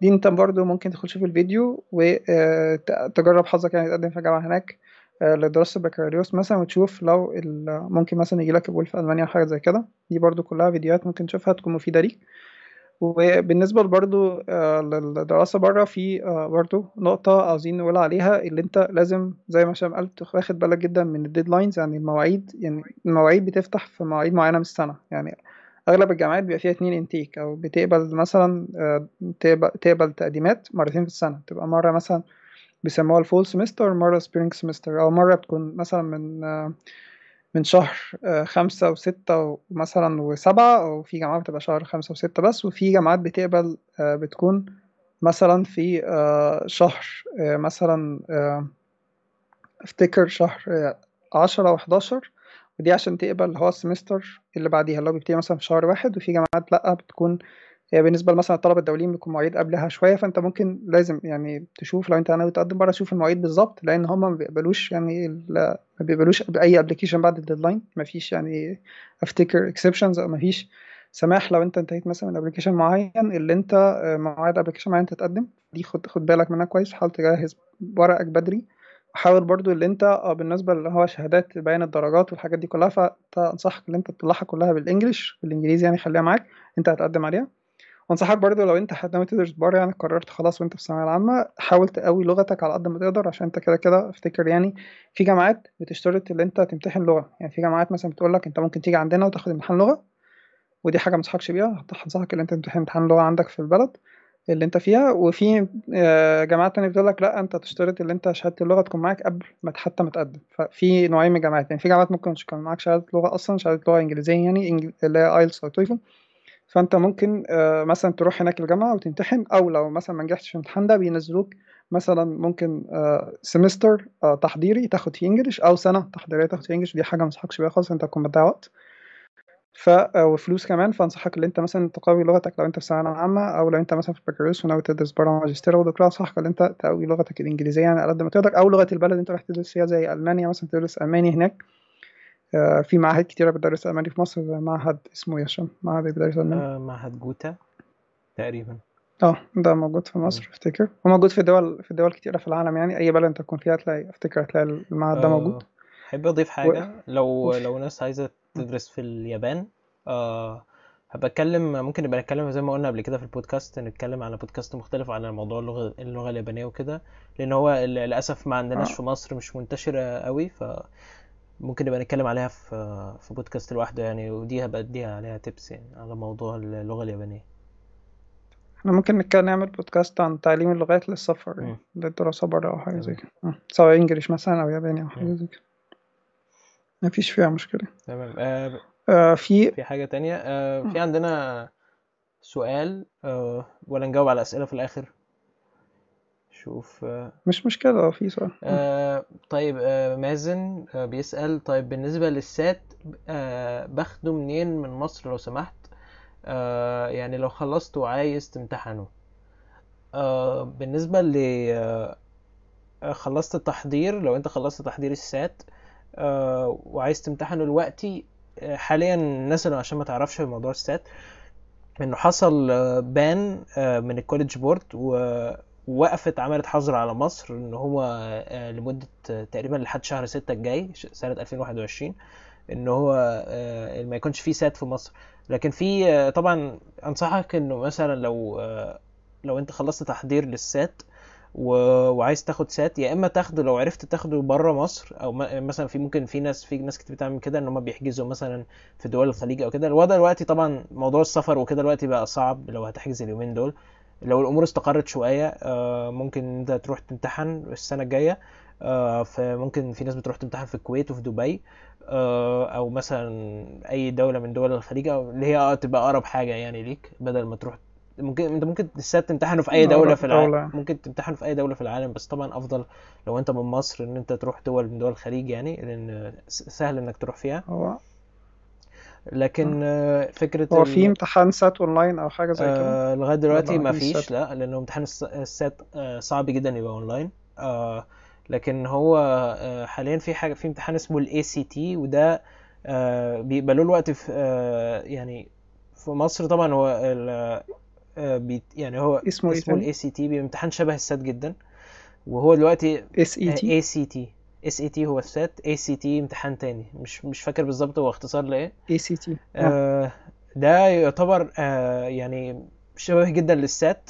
دي انت برضو ممكن تخش في الفيديو وتجرب حظك يعني تقدم في جامعة هناك. آه، لدراسة البكالوريوس مثلا وتشوف لو ممكن مثلا يجيلك قبول في ألمانيا أو حاجة زي كده. دي برضو كلها فيديوهات ممكن تشوفها تكون مفيدة ليك. وبالنسبة برضو آه، للدراسة بره في آه، برضو نقطة عاوزين نقول عليها اللي انت لازم زي ما هشام قال تخ- واخد بالك جدا من ال deadlines يعني المواعيد يعني المواعيد بتفتح في مواعيد معينة من السنة. يعني أغلب الجامعات بيبقى فيها اتنين intake أو بتقبل مثلا آه، تقبل, تقبل تقديمات مرتين في السنة. تبقى مرة مثلا بيسموها ال fall semester مرة spring semester أو مرة بتكون مثلا من من شهر آه، خمسة وستة مثلا وسبعة أو في جامعات بتبقى شهر خمسة وستة بس وفي جامعات بتقبل آه، بتكون مثلا في آه، شهر مثلا افتكر شهر عشرة وحداشر ودي عشان تقبل اللي هو ال semester اللي بعديها اللي هو بيبتدي مثلا في شهر واحد وفي جامعات لأ بتكون هي بالنسبة مثلا الطلبة الدوليين بيكون مواعيد قبلها شوية فأنت ممكن لازم يعني تشوف لو أنت ناوي تقدم بره شوف المواعيد بالظبط لأن هما ما بيقبلوش يعني ما بيقبلوش بأي application بعد ال deadline مفيش يعني أفتكر exceptions أو مفيش سماح لو أنت انتهيت مثلا من application معين اللي أنت آه، مواعيد application معين تتقدم دي خد خد بالك منها كويس حاول تجهز ورقك بدري. وحاول برضو اللي أنت آه بالنسبة اللي هو شهادات بيان الدرجات والحاجات دي كلها فأنصحك اللي أنت تطلعها كلها بالانجلش بالإنجليزي يعني خليها معاك أنت هتقدم عليها. وانصحك برضو لو انت ناوي تدرس بره يعني قررت خلاص وانت في الثانوية العامة حاول تقوي لغتك على قد ما تقدر عشان انت كده كده افتكر يعني في جامعات بتشترط ان انت تمتحن لغة. يعني في جامعات مثلا بتقول لك انت ممكن تيجي عندنا وتاخد امتحان لغة ودي حاجة ما انصحكش بيها هنصحك ان انت تمتحن امتحان لغة عندك في البلد اللي انت فيها. وفي آه، جامعات تانية بتقول لك لا انت تشترط ان انت شهادة اللغة تكون معاك قبل ما حتى ما تقدم. ففي نوعين من الجامعات يعني في جامعات ممكن تكون معاك شهادة لغة أصلا شهادة لغة إنجليزية يعني اللي هي IELTS أو TOEFL فأنت ممكن آه، مثلا تروح هناك الجامعة وتمتحن أو لو مثلا ما نجحتش في الامتحان ده بينزلوك مثلا ممكن semester تحضيري تاخد فيه English أو سنة تحضيرية تاخد فيه English دي حاجة ما أنصحكش بيها خالص أنت تكون بتضيع وقت. ف آه، وفلوس كمان فأنصحك ان أنت مثلا تقوي لغتك لو أنت في ثانوية عامة أو لو أنت مثلا في البكالوريوس وناوي تدرس بره ماجستير أو دكتوراه أنصحك ان أنت تقوي لغتك الإنجليزية يعني على قد ما تقدر أو لغة البلد اللي أنت رايح تدرس فيها زي ألمانيا مثلا تدرس ألماني هناك. آه، في معاهد كتيرة بتدرس الماني في مصر معهد اسمه يا هشام معهد بيدرس الماني آه، معهد جوتا تقريبا. آه ده موجود في. مصر أفتكر. وموجود في دول في دول كتيرة في العالم يعني. أي بلد أنت تكون فيها تلاقي أفتكر هتلاقي المعهد ده موجود. آه، أحب أضيف و... حاجة. لو وفي لو ناس عايزة تدرس في اليابان آه، هبقى أتكلم ممكن نبقى نتكلم زي ما قلنا قبل كده في البودكاست نتكلم على بودكاست مختلف على موضوع اللغة اللغة اليابانية وكده. لأن هو للأسف ما عندناش آه. في مصر مش منتشرة قوي فممكن نبقى نتكلم عليها في في بودكاست لوحده يعني ودي هبقى أديها عليها تيبس يعني على موضوع اللغة اليابانية. إحنا ممكن نتكلم نعمل بودكاست عن تعليم اللغات للسفر يعني مم. للدراسة برا أو حاجة زي كده. سواء إنجليش مثلا أو ياباني أو حاجة مم. زي كده. مفيش فيها مشكلة. تمام. آه، آه في في حاجة تانية؟ آه، في عندنا سؤال آه، ولا نجاوب على أسئلة في الآخر؟ شوف آه، مش مشكلة لو في سؤال آه. آه، طيب آه، مازن آه، بيسأل طيب بالنسبة للسات آه، باخده منين من مصر لو سمحت آه، يعني لو خلصت وعايز تمتحنه آه، بالنسبة ل آه، خلصت التحضير لو انت خلصت تحضير ال SAT آه، وعايز تمتحنه دلوقتي آه، حاليا الناس اللي عشان ما تعرفش في موضوع ال SAT انه حصل آه، ban آه، من ال College Board و- ووقفت عملت حظر على مصر إن هو آه، لمدة آه، تقريبا لحد شهر ستة الجاي ش- سنة 2021 إن هو آه، ما يكونش فيه SAT في مصر لكن في طبعا أنصحك إنه مثلا لو لو أنت خلصت تحضير للسات. وعايز تاخد سات يا إما تاخده لو عرفت تاخده بره مصر أو مثلا في ممكن في ناس في ناس كتير بتعمل كده إن هم بيحجزوا مثلا في دول الخليج أو كده الوضع دلوقتي طبعا موضوع السفر وكده دلوقتي بقى صعب لو هتحجز اليومين دول لو الأمور استقرت شوية آه، ممكن أنت تروح تمتحن السنة الجاية. آه، فممكن في ناس بتروح تمتحن في الكويت وفي دبي آه، أو مثلا أي دولة من دول الخليج أو اللي هي تبقى أقرب حاجة يعني ليك بدل ما تروح ممكن أنت ممكن ال SAT تمتحنه في أي دولة في العالم ممكن تمتحن في أي دولة في العالم. بس طبعا أفضل لو أنت من مصر إن أنت تروح دول من دول الخليج يعني لأن سهل إنك تروح فيها. هو لكن آه. آه، فكرة هو في. امتحان SAT online أو حاجة زي كده؟ آه، لغاية دلوقتي ما فيش. SAT لا لأنه امتحان ال S- ال SAT آه، صعب جدا يبقى أونلاين. لكن هو حاليا في حاجة في امتحان اسمه ال ACT وده آه، بيقبلوه الوقت في يعني في مصر طبعا هو يعني هو اسمه إيه اسمه ال ACT بيبقى امتحان شبه ال SAT جدا. وهو دلوقتي اس اي تي اي سي تي اس اي تي هو السات اي سي تي امتحان تاني. مش مش فاكر بالظبط هو اختصار لإيه. ACT ده يعتبر آه، يعني شبه جدا لل SAT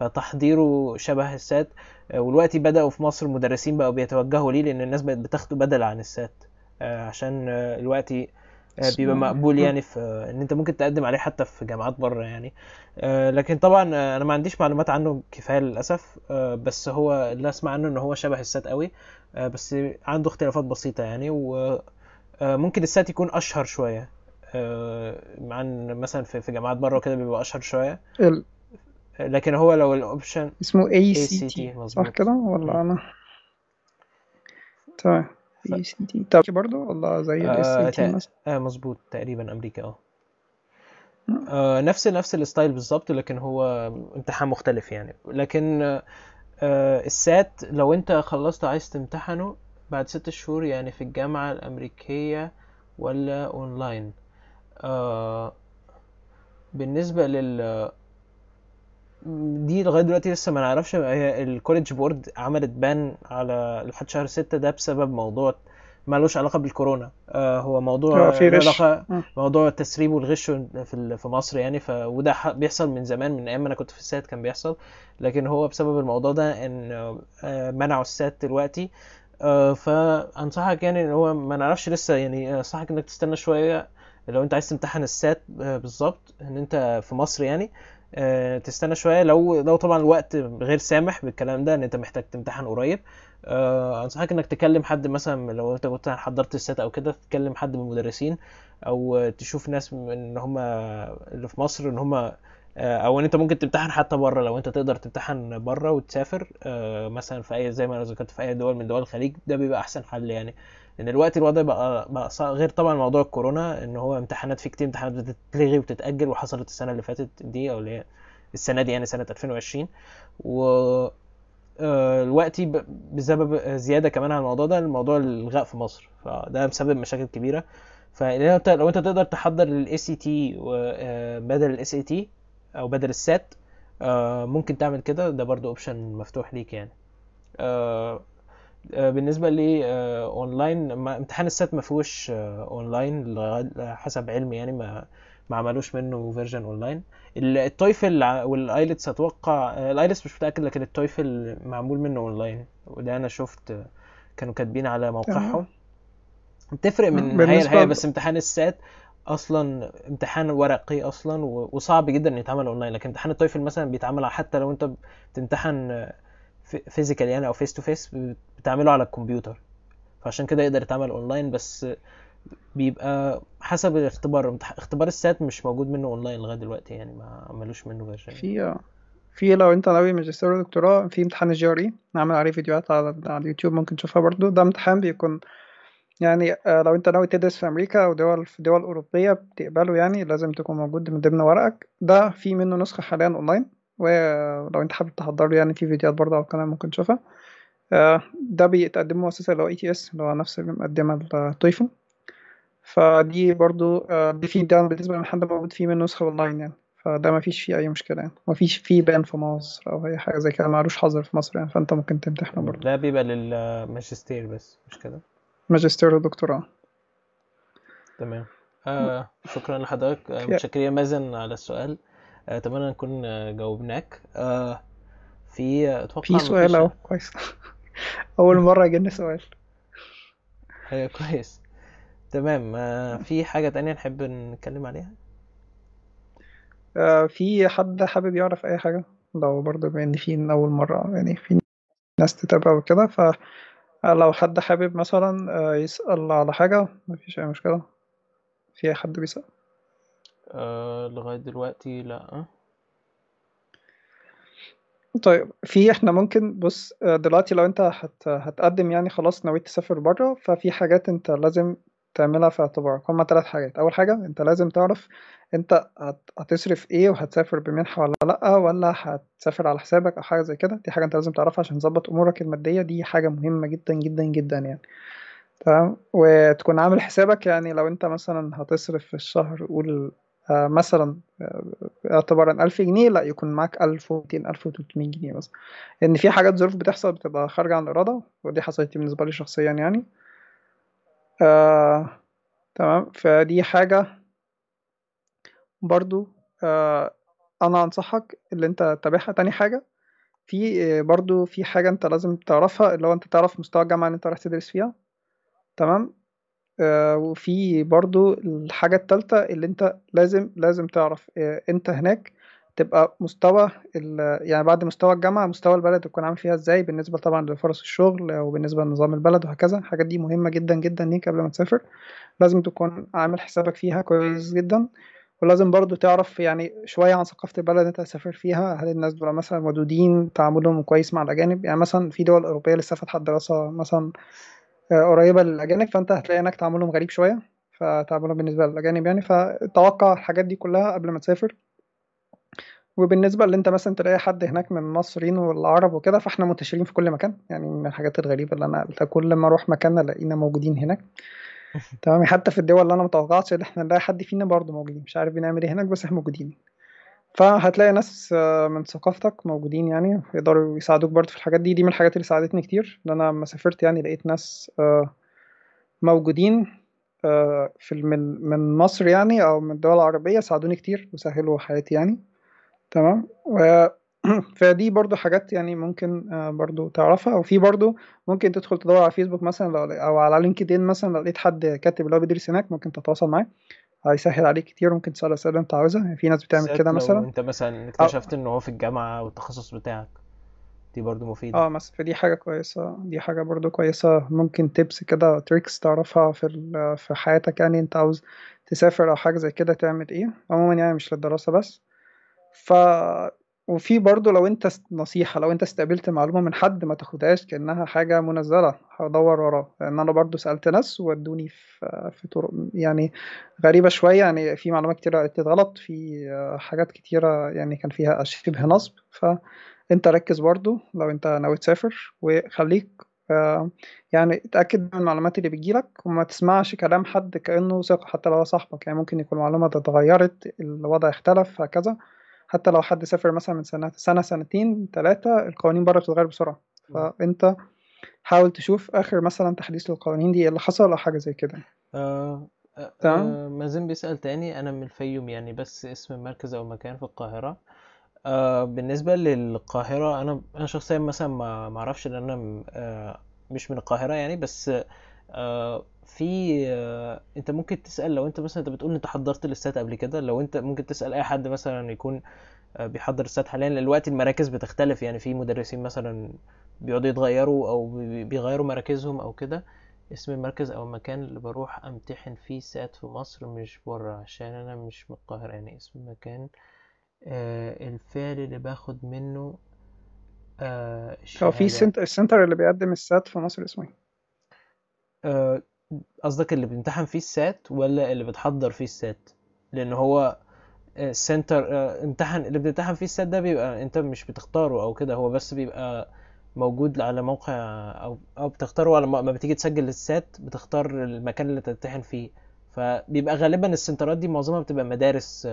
فتحضيره شبه السات. آه، والوقتي بدأوا في مصر مدرسين بقوا بيتوجهوا ليه لأن الناس بقت بتاخده بدل عن السات. آه، عشان آه، الوقتي آه، بيبقى اسمه مقبول يعني في آه، إن أنت ممكن تقدم عليه حتى في جامعات بره يعني. آه، لكن طبعا آه، أنا ما عنديش معلومات عنه كفاية للأسف. آه، بس هو اللي أسمع عنه إن هو شبه السات قوي. آه، بس عنده اختلافات بسيطة يعني. وممكن السات يكون أشهر شوية. آه، عن مثلا في جامعات بره وكده بيبقى أشهر شوية. لكن هو لو ال option اسمه ACT صح كده. ولا أنا؟ تمام. CT طب برضه ولا زي ال S آه T مثلا آه مظبوط تقريبا أمريكا آه. آه، نفس نفس ال style بالظبط لكن هو امتحان مختلف يعني. لكن آه، ال SAT لو أنت خلصت عايز تمتحنه بعد ست شهور يعني في الجامعة الأمريكية ولا أونلاين آه، بالنسبة لل دي لغاية دلوقتي لسه ما نعرفش. هي ال College Board عملت ban على لحد شهر ستة ده بسبب موضوع مالوش علاقة بالكورونا. آه هو موضوع في آه موضوع التسريب والغش في ال- في مصر يعني. ف وده بيحصل من زمان من أيام ما أنا كنت في ال SAT كان بيحصل. لكن هو بسبب الموضوع ده إن آه، منعوا ال SAT دلوقتي. آه، فأنصحك يعني إن هو ما نعرفش لسه يعني أنصحك إنك تستنى شوية. لو أنت عايز تمتحن السات آه، بالظبط إن أنت في مصر يعني. آه، تستنى شوية. لو لو طبعا الوقت غير سامح بالكلام ده إن أنت محتاج تمتحن قريب. آه، أنصحك إنك تكلم حد مثلا لو أنت كنت حضرت السات أو كده تكلم حد من المدرسين أو تشوف ناس إن هم اللي في مصر إن هم آه، أو إن أنت ممكن تمتحن حتى بره لو أنت تقدر تمتحن بره وتسافر آه، مثلا في أي زي ما أنا ذكرت في أي دول من دول الخليج. ده بيبقى أحسن حل يعني. لأن الوقت الوضع بقى بقى صعب غير طبعا موضوع الكورونا إن هو امتحانات في كتير امتحانات بتتلغي وبتتأجل وحصلت السنة اللي فاتت دي أو اللي هي السنة دي يعني سنة 2020 و آه، دلوقتي ب- بسبب زيادة كمان على الموضوع ده الموضوع الالغاء في مصر. فده مسبب مشاكل كبيرة. فلو أنت تقدر تحضر لل ACT بدل ال SAT أو بدل ال SAT آه، ممكن تعمل كده. ده برضو option مفتوح ليك يعني. آه، آه، بالنسبة لي آه، اونلاين ما- امتحان ال SAT ما فيهوش آه، اونلاين لغاية- حسب علمي يعني ما ما عملوش منه version online ال- ال TOEFL وال IELTS أتوقع آه، ال IELTS مش متاكد لكن ال TOEFL معمول منه اونلاين وده أنا شفت آه، كانوا كاتبين على موقعهم. آه، بتفرق من هيئة بالنسبة لهيئة ل... بس امتحان ال SAT أصلا امتحان ورقي أصلا وصعب جدا إنه يتعمل اونلاين لكن امتحان ال TOEFL مثلا بيتعمل على- حتى لو أنت بتمتحن physical يعني أو face to face بتعمله على الكمبيوتر. فعشان كده يقدر يتعمل اونلاين بس بيبقى حسب الاختبار. اختبار ال SAT مش موجود منه اونلاين لغاية دلوقتي يعني ما عملوش منه version في في لو انت ناوي ماجستير ودكتوراه في امتحان ال GRE نعمل عليه فيديوهات على على اليوتيوب ممكن تشوفها برضو. ده امتحان بيكون يعني آه، لو انت ناوي تدرس في أمريكا أو دول في دول أوروبية بتقبله يعني لازم تكون موجود من ضمن ورقك. ده في منه نسخة حاليا اونلاين ولو انت حابب تحضر له يعني في فيديوهات برضه على القناة ممكن تشوفها. آه، ده بيتقدم مؤسسه اللي هو ETS اللي هو نفس اللي مقدمة ال TOEFL فدي برضو آه، دي في ده بالنسبة لحد موجود فيه منه نسخة أونلاين يعني. فده ما فيش فيه أي مشكلة يعني. ما فيش فيه ban في مصر أو أي حاجة زي كده معلوش حظر في مصر يعني. فأنت ممكن تمتحنه برضو ده بيبقى للماجستير بس مش كده؟ ماجستير ودكتوراه. تمام. آه شكرا لحضرتك. آه متشكرين مازن على السؤال. أتمنى نكون آه، جاوبناك. آه في أتوقع في سؤال أهو. كويس. أول مرة يجيلنا سؤال. آه كويس. تمام. آه في حاجة تانية نحب نتكلم عليها؟ آه، في حد حابب يعرف أي حاجة؟ لو برضو بما إن في أول مرة يعني في ناس تتابع وكده فلو حد حابب مثلا آه، يسأل على حاجة مفيش أي مشكلة. في حد بيسأل؟ آه لغاية دلوقتي لا. طيب في إحنا ممكن بص آه، دلوقتي لو انت هت هتقدم يعني خلاص نويت تسافر بره ففي حاجات انت لازم تعملها في اعتبارك. هما ثلاث حاجات. أول حاجة انت لازم تعرف انت هت- هتصرف إيه وهتسافر بمنحة ولا لأ ولا هتسافر على حسابك أو حاجة زي كده. دي حاجة انت لازم تعرفها عشان تظبط أمورك المادية. دي حاجة مهمة جدا جدا جدا يعني. تمام؟ وتكون عامل حسابك يعني لو انت مثلا هتصرف في الشهر قول مثلا آه، اعتبارا 1000 جنيه لا يكون معاك 1200 1300 جنيه مثلا لأن في حاجات ظروف بتحصل بتبقى خارجة عن الإرادة ودي حصلت لي بالنسبة لي شخصيا يعني. آه، تمام. فدي حاجة برضو آه، أنا أنصحك اللي أنت تتابعها. تاني حاجة في آه، برضو في حاجة أنت لازم تعرفها اللي هو أنت تعرف مستوى الجامعة اللي أنت رايح تدرس فيها. تمام. آه، وفي برضو الحاجة التالتة اللي انت لازم لازم تعرف آه، انت هناك تبقى مستوى يعني بعد مستوى الجامعة مستوى البلد تكون عامل فيها إزاي بالنسبة طبعا لفرص الشغل وبالنسبة لنظام البلد وهكذا. الحاجات دي مهمة جدا جدا ليك قبل ما تسافر. لازم تكون عامل حسابك فيها كويس جدا. ولازم برضو تعرف يعني شوية عن ثقافة البلد انت هتسافر فيها. هل الناس دول مثلا ودودين تعاملهم كويس مع الأجانب؟ يعني مثلا في دول أوروبية لسه فاتحة دراسة مثلا قريبة للأجانب فأنت هتلاقي هناك تعاملهم غريب شوية فتعاملهم بالنسبة للأجانب يعني. فتوقع الحاجات دي كلها قبل ما تسافر. وبالنسبة اللي أنت مثلا تلاقي حد هناك من المصريين والعرب وكده فإحنا منتشرين في كل مكان. يعني من الحاجات الغريبة اللي أنا قلتها كل ما أروح مكان ألاقينا موجودين هناك. تمام؟ حتى في الدول اللي أنا متوقعتش إن إحنا نلاقي حد فينا برضه موجودين. مش عارف بنعمل إيه هناك بس إحنا موجودين. فهتلاقي ناس آه، من ثقافتك موجودين يعني يقدروا يساعدوك برضه في الحاجات دي. دي من الحاجات اللي ساعدتني كتير لأن أنا لما سافرت يعني لقيت ناس آه، موجودين آه، في من من مصر يعني أو من الدول العربية ساعدوني كتير وسهلوا حياتي يعني. تمام؟ فدي برضو حاجات يعني ممكن برضو تعرفها. وفي برضو ممكن تدخل تدور على فيسبوك مثلا أو على لينكدين مثلا لو لقيت حد كاتب اللي هو بيدرس هناك ممكن تتواصل معاه. هيسهل عليك كتير ممكن تسأل الأسئلة اللي أنت عاوزها. يعني في ناس بتعمل كده مثلا. أنت مثلا اكتشفت إن هو في الجامعة والتخصص بتاعك دي برضو مفيدة. آه مثلا فدي حاجة كويسة. دي حاجة برضو كويسة. ممكن tips كده tricks تعرفها في في حياتك يعني أنت عاوز تسافر أو حاجة زي كده تعمل إيه. عموما يعني مش للدراسة بس. ف وفي برضه لو انت نصيحة لو انت استقبلت معلومة من حد ما تاخدهاش كأنها حاجة منزلة دور وراه. لأن أنا برضه سألت ناس ودوني في في طرق يعني غريبة شوية يعني في معلومات كتيرة قلت غلط في حاجات كتيرة يعني كان فيها شبه نصب. فانت ركز برضه لو انت ناوي تسافر وخليك آه، يعني اتأكد من المعلومات اللي بتجيلك وما تسمعش كلام حد كأنه ثقة حتى لو صاحبك. يعني ممكن يكون المعلومة دي اتغيرت الوضع اختلف هكذا. حتى لو حد سافر مثلا من سنة سنة سنتين ثلاثة القوانين بره بتتغير بسرعة. فأنت حاول تشوف آخر مثلا تحديث للقوانين دي إيه اللي حصل أو حاجة زي كده. آه آه تمام. آه مازن بيسأل تاني أنا من الفيوم يعني بس اسم مركز أو مكان في القاهرة. آه بالنسبة للقاهرة أنا أنا شخصيا مثلا ما أعرفش لأن أنا آه مش من القاهرة يعني بس آه في آه أنت ممكن تسأل لو أنت مثلا أنت بتقول أنت حضرت للسات قبل كده لو أنت ممكن تسأل أي حد مثلا يكون آه بيحضر السات حاليا دلوقتي المراكز بتختلف. يعني في مدرسين مثلا بيقعدوا يتغيروا بي- بيغيروا مراكزهم أو كده. اسم المركز أو المكان اللي بروح أمتحن فيه سات في مصر مش بره عشان أنا مش من القاهرة. يعني اسم المكان آه الفعل اللي باخد منه آه هو في ال center اللي بيقدم ال SAT في مصر اسمه إيه؟ آه، قصدك اللي بتمتحن فيه ال SAT ولا اللي بتحضر فيه ال SAT؟ لأن هو ال center امتحن اللي بتمتحن فيه ال SAT ده بيبقى أنت مش بتختاره أو كده هو بس بيبقى موجود على موقع أو أو بتختاره على ما بتيجي تسجل ال SAT بتختار المكان اللي تمتحن فيه. فبيبقى غالبا السنترات دي معظمها بتبقى مدارس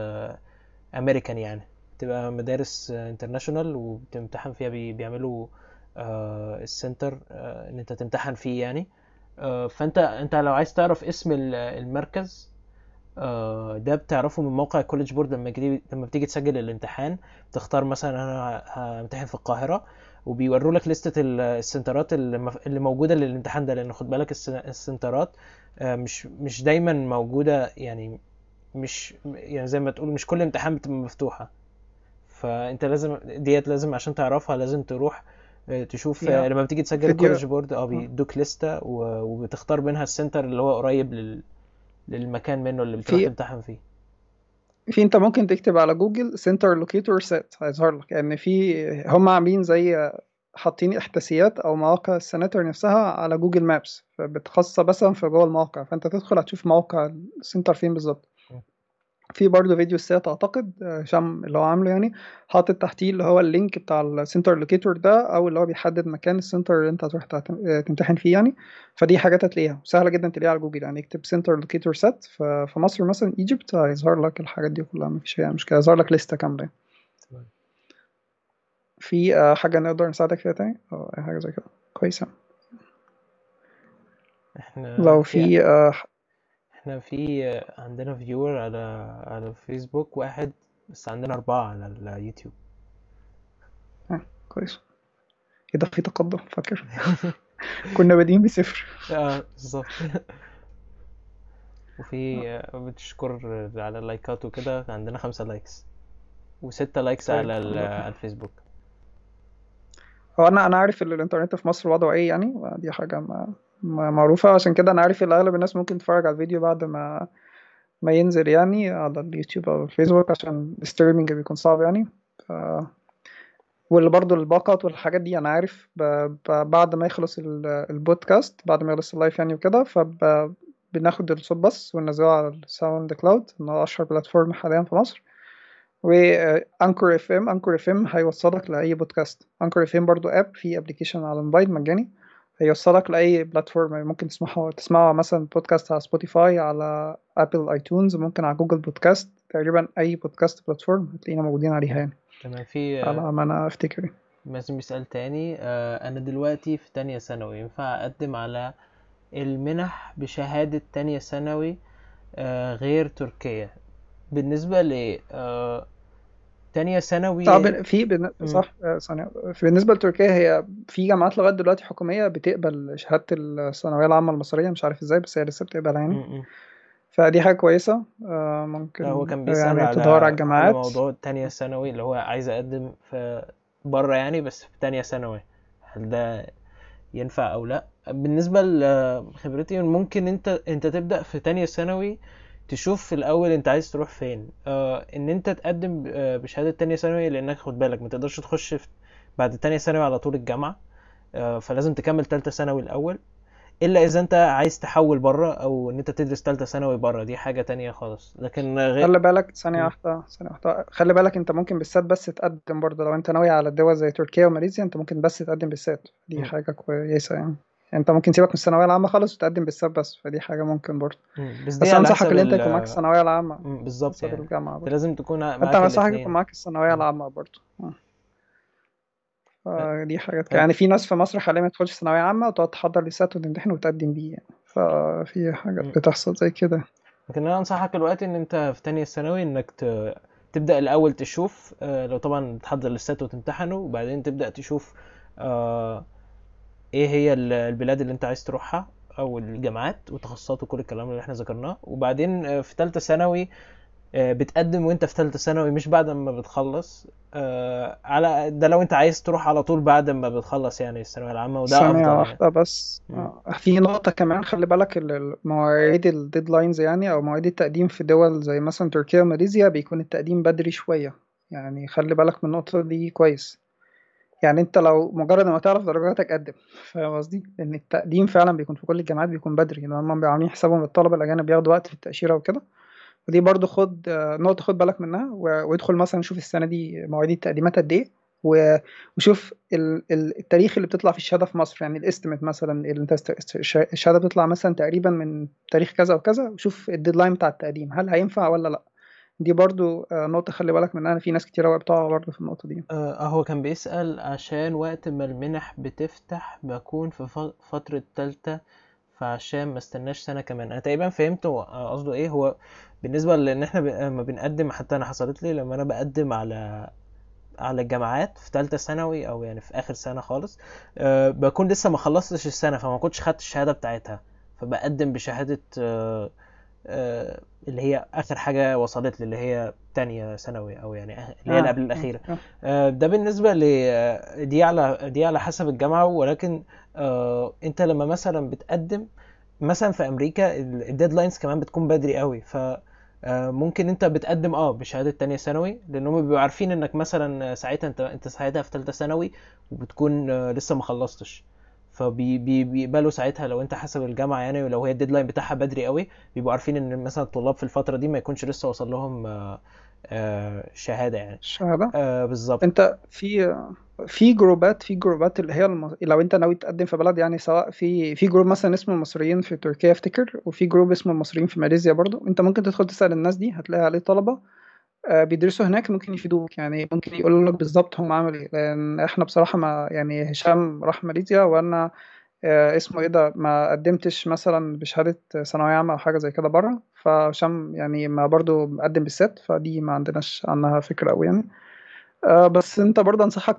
امريكان يعني. بتبقى مدارس international وبتمتحن فيها بي- بيعملوا آه، ال center آه، إن أنت تمتحن فيه يعني. آه، فأنت أنت لو عايز تعرف اسم ال- المركز آه، ده بتعرفه من موقع ال College Board لما لما بتيجي تسجل الامتحان. بتختار مثلا أنا همتحن في القاهرة وبيوروا لك لستة ال- السنترات اللي موجودة للامتحان ده لأن خد بالك الس- السنترات آه، مش مش دايما موجودة يعني مش يعني زي ما تقول مش كل امتحان بتبقى مفتوحة. فأنت لازم ديت لازم عشان تعرفها لازم تروح آه، تشوف آه، فيها لما بتيجي تسجل ال College Board آه آه. بيدوك لستة و- وبتختار منها ال center اللي هو قريب لل... للمكان منه اللي بتروح تمتحن فيه في انت ممكن تكتب على جوجل center locator SAT هيظهر لك يعني في هم عاملين زي حاطين احداثيات أو مواقع السناتر نفسها على جوجل Maps فبتخصص مثلا في جوه الموقع فأنت تدخل هتشوف موقع ال center فين بالظبط في برضه فيديو ال SAT أعتقد هشام اللي هو عامله يعني حاطط تحتيه اللي هو ال link بتاع ال center locator ده أو اللي هو بيحدد مكان ال center اللي أنت هتروح تمتحن فيه يعني. فدي حاجات هتلاقيها. سهلة جدا تلاقيها على جوجل يعني اكتب center locator SAT في مصر مثلا Egypt هيظهر لك الحاجات دي كلها مفيش يعني مشكله هيظهر لك لسته كاملة في حاجة نقدر نساعدك فيها تاني؟ أو أي حاجة زي كده. كويسة. إحنا لو في آه إحنا في عندنا viewer على على فيسبوك واحد بس عندنا أربعة على اليوتيوب. آه كويس. إيه ده في تقدم؟ فاكر. كنا بادئين بصفر. آه بالظبط. وفي بتشكر على اللايكات وكده. عندنا خمسة likes وستة likes طيب، على ال-. على الفيسبوك. هو أنا أنا عارف ان الإنترنت في مصر وضعه إيه يعني دي حاجة ما معروفة. عشان كده أنا عارف إن أغلب الناس ممكن تتفرج على الفيديو بعد ما ما ينزل يعني على اليوتيوب أو الفيسبوك عشان ال streaming بيكون صعب يعني. ف... واللي برضه الباقات والحاجات دي أنا عارف ب... ب... بعد ما يخلص ال- البودكاست بعد ما يخلص ال live يعني وكده فب... بناخد الصوت بس وننزله على ال SoundCloud ان هو أشهر platform حاليا في مصر. و Anchor FM Anchor FM هيوصلك لأي podcast. Anchor FM برضو app في application على الموبايل مجاني. هيوصلك لأي platform ممكن تسمعه تسمعه مثلا بودكاست على Spotify على Apple iTunes ممكن على Google Podcast تقريبا أي podcast platform هتلاقينا موجودين عليها يعني. تمام في على ما أنا أفتكر. مازن بيسأل تاني آه، أنا دلوقتي في تانية ثانوي ينفع أقدم على المنح بشهادة تانية ثانوي آه، غير تركيا بالنسبة ل تانية ثانوي. طب في بن... صح آه، ثانية. في بالنسبة لتركيا هي في جامعات لغاية دلوقتي حكومية بتقبل شهادة الثانوية العامة المصرية مش عارف إزاي بس هي لسه بتقبلها يعني. فدي حاجة كويسة آه، ممكن هو كان آه، بيسأل يعني تدور على الجامعات. موضوع تانية ثانوي اللي هو عايز أقدم في بره يعني بس في تانية ثانوي. هل ده ينفع أو لأ؟ بالنسبة لخبرتي ممكن أنت أنت تبدأ في تانية ثانوي تشوف في الأول أنت عايز تروح فين. آه إن أنت تقدم آه، بشهادة تانية ثانوي لأنك خد بالك ما تقدرش تخش في بعد تانية ثانوي على طول الجامعة. آه فلازم تكمل تالتة ثانوي الأول. إلا إذا أنت عايز تحول بره أو إن أنت تدرس تالتة ثانوي بره دي حاجة تانية خالص. لكن غير خلي بالك ثانية مم. واحدة ثانية واحدة. خلي بالك أنت ممكن بالسات بس تقدم برضه. لو أنت ناوي على الدول زي تركيا وماليزيا أنت ممكن بس تقدم بالسات. دي مم. حاجة كويسة يعني يعني. انت ممكن تسيبك من الثانوية العامة خالص وتقدم بالسات بس فدي حاجة ممكن برضه. بس بس على أنصحك إن أنت ال يكون معاك الثانوية العامة مم. بالظبط يعني الجامعة أنت برضه لازم تكون أنت أنصحك يكون معاك الثانوية مم. العامة برضه فدي حاجات طب يعني في ناس في مصر حاليا ما تدخلش ثانوية عامة وتقعد تحضر لسات وتمتحن وتقدم بيه يعني ففي حاجات. بتحصل زي كده لكن أنا أنصحك دلوقتي إن أنت في تانية ثانوي إنك ت... تبدأ الأول تشوف آه، لو طبعا تحضر للسات وتمتحنه وبعدين تبدأ تشوف آه، إيه هي ال- البلاد اللي انت عايز تروحها أو الجامعات وتخصصات وكل الكلام اللي إحنا ذكرناه. وبعدين آه، في تالتة ثانوي آه، بتقدم وانت في تالتة ثانوي مش بعد ما بتخلص. آه، على ده لو انت عايز تروح على طول بعد ما بتخلص يعني الثانوية العامة وده ثانية أفضل يعني. واحدة بس في نقطة كمان خلي بالك ال- ال- مواعيد ال deadlines يعني أو مواعيد التقديم في دول زي مثلا تركيا وماليزيا بيكون التقديم بدري شوية. يعني خلي بالك من النقطة دي كويس. يعني انت لو مجرد ما تعرف درجاتك قدم فاهم قصدي؟ لأن التقديم فعلا بيكون في كل الجامعات بيكون بدري لأن هم عاملين حسابهم الطلبه الأجانب بياخدوا وقت في التأشيرة وكده. ودي برضو خد نقطة خد بالك منها وادخل مثلا شوف السنة دي مواعيد التقديمات قد إيه وشوف ال- ال- التاريخ اللي بتطلع في الشهادة في مصر يعني ال estimate مثلا الشهادة بتطلع مثلا تقريبا من تاريخ كذا وكذا وشوف ال deadline بتاع التقديم هل هينفع ولا لأ؟ دي برضو آه، نقطة خلي بالك منها في ناس كتير قوي بتقع برضو في النقطة دي. آه هو كان بيسأل عشان وقت ما المنح بتفتح بكون في فترة تالتة فعشان ما استناش سنة كمان. أنا تقريبا فهمت آه، قصده إيه. هو بالنسبة لإن إحنا لما بنقدم حتى أنا حصلت لي لما أنا بقدم على على الجامعات في تالتة ثانوي أو يعني في آخر سنة خالص أه بكون لسه ما خلصتش السنة فما كنتش خدت الشهادة بتاعتها فبقدم بشهادة أه أه اللي هي آخر حاجة وصلت لي اللي هي تانية ثانوي أو يعني آخ- اللي هي آه قبل الأخيرة. آه. آه، ده بالنسبة ل آه، دي على دي على حسب الجامعة ولكن آه، أنت لما مثلا بتقدم مثلا في أمريكا ال deadlines كمان بتكون بدري قوي. ف آه، ممكن أنت بتقدم آه بشهادة تانية ثانوي لأن هم بيبقوا عارفين إنك مثلا ساعتها أنت أنت ساعتها في تالتة ثانوي وبتكون آه، لسه ما خلصتش. فبيقبلوا ساعتها لو انت حسب الجامعة يعني ولو هي ال deadline بتاعها بدري قوي بيبقوا عارفين إن مثلا الطلاب في الفترة دي ما يكونش لسه وصل لهم آه، آه، شهادة يعني. الشهادة آه، بالظبط. انت في في جروبات في جروبات اللي هي الم... لو انت ناوي تقدم في بلد يعني سواء في في group مثلا اسمه المصريين في تركيا افتكر وفي group اسمه المصريين في ماليزيا برضو. انت ممكن تدخل تسأل الناس دي هتلاقي عليه طلبة. آه، بيدرسوا هناك ممكن يفيدوك. يعني ممكن يقولوا لك بالظبط هم عملوا إيه. لأن إحنا بصراحة ما يعني هشام راح ماليزيا وأنا آه، اسمه إيه ده ما قدمتش مثلا بشهادة ثانوية عامة أو حاجة زي كده بره. فهشام يعني ما برضو مقدم بالست فدي ما عندناش عنها فكرة قوي يعني. آه، بس انت برضه انصحك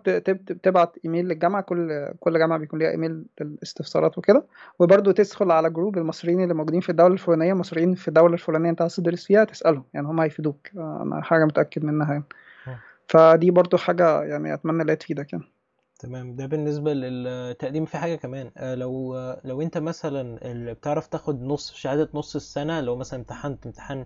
تبعت ايميل للجامعة كل كل جامعة بيكون ليها ايميل للاستفسارات وكده. وبرضه تدخل على group المصريين اللي موجودين في الدولة الفلانية مصريين في الدولة الفلانية انت عايز تدرس فيها تسألهم. يعني هم هيفيدوك. آه، أنا حاجة متأكد منها يعني. مم. فدي برضه حاجة يعني اتمنى هي تفيدك يعني. تمام. ده بالنسبة للتقديم في حاجة كمان. لو لو انت مثلا اللي بتعرف تاخد نص شهادة نص السنة لو مثلا امتحنت امتحان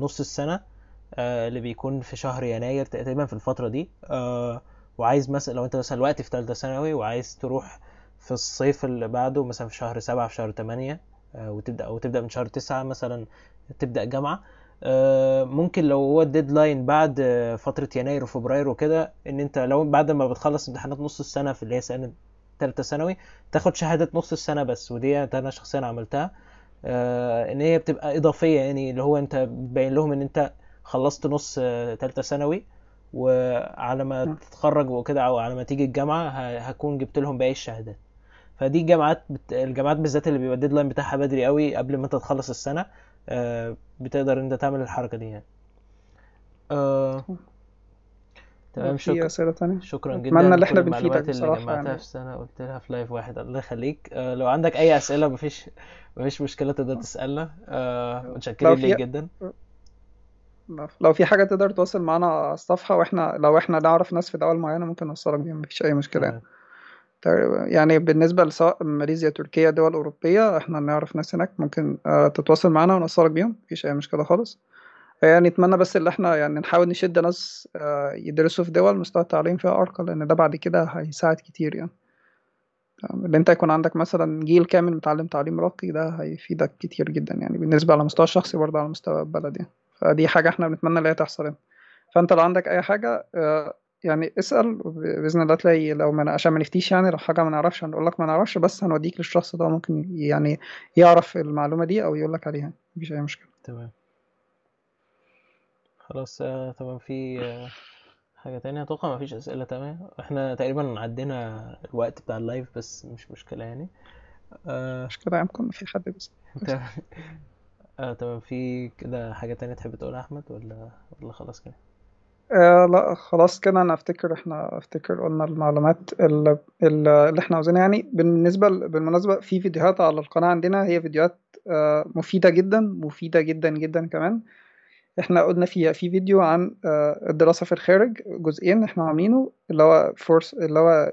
نص السنة آه، اللي بيكون في شهر يناير تقريبا في الفترة دي. آه، وعايز مثلا لو أنت مثلا الوقت في تالتة ثانوي وعايز تروح في الصيف اللي بعده مثلا في شهر سبعة في شهر تمانية آه، وتبدأ أو تبدأ من شهر تسعة مثلا تبدأ جامعة. آه، ممكن لو هو ال deadline بعد آه، فترة يناير وفبراير وكده إن أنت لو بعد ما بتخلص امتحانات نص السنة في اللي هي سنة تالتة ثانوي تاخد شهادة نص السنة بس ودي أنا شخصيا عملتها. آه، إن هي بتبقى إضافية يعني اللي هو أنت بتبين لهم إن أنت خلصت نص آه، تالتة ثانوي وعلى ما م. تتخرج وكده أو على ما تيجي الجامعة هكون جبت لهم باقي الشهادات. فدي الجامعات بت... الجامعات بالذات اللي بيبقى ال deadline بتاعها بدري قوي قبل ما انت تخلص السنة آه، بتقدر انت تعمل الحركة دي يعني. آه، تمام في شكرا. أسئلة تانية؟ شكرا أتمنى جدا ان لكل إحنا بنفيدك المعلومات اللي بصراحة جمعتها يعني. في سنة قلت لها في لايف واحد. الله يخليك. لو عندك أي أسئلة مفيش مفيش مشكلة تقدر تسألنا. لو متشكرين ليك جدا. لو في حاجة تقدر تواصل معانا على الصفحه وإحنا لو إحنا نعرف ناس في دول معينة ممكن نوصلك بيهم مفيش أي مشكلة يعني. تقريبا- يعني بالنسبة لسواء ماليزيا تركيا دول أوروبية إحنا نعرف ناس هناك ممكن آه، تتواصل معانا ونوصلك بيهم مفيش أي مشكلة خالص. يعني نتمنى بس اللي إحنا يعني نحاول نشد ناس آه، يدرسوا في دول مستوى التعليم فيها أرقى لأن ده بعد كده هيساعد كتير يعني؟ اللي أنت يكون عندك مثلا جيل كامل متعلم تعليم راقي ده هيفيدك كتير جدا يعني بالنسبة على المستوى الشخصي برضه على مستوى البلد يعني. فدي حاجة إحنا بنتمنى اللي هي تحصل يعني. فأنت لو عندك أي حاجة آه، يعني اسأل باذن الله تلاقي لو ما عشان ما نفتيش يعني لو حاجة ما نعرفش هنقول لك ما نعرفش بس هنوديك للشخص ده ممكن يعني يعرف المعلومة دي أو يقول لك عليها مفيش أي مشكلة. تمام. خلاص آه، طبعا في آه، حاجة تانية؟ أتوقع مفيش أسئلة. تمام. إحنا تقريبا عدينا الوقت بتاع اللايف بس مش مشكلة يعني. آه، مشكله يمكن في حد بس. آه، تمام. في كده حاجة تانية تحب تقولها أحمد ولا ولا خلاص كده؟ آه لا خلاص كده أنا أفتكر إحنا أفتكر قلنا المعلومات اللي, اللي إحنا عاوزينها يعني. بالنسبة بالمناسبة في فيديوهات على القناة عندنا هي فيديوهات آه مفيدة جدا مفيدة جدا جدا كمان. إحنا قلنا فيها في فيديو عن آه، الدراسة في الخارج جزئين إحنا عاملينه اللي هو فرص اللي هو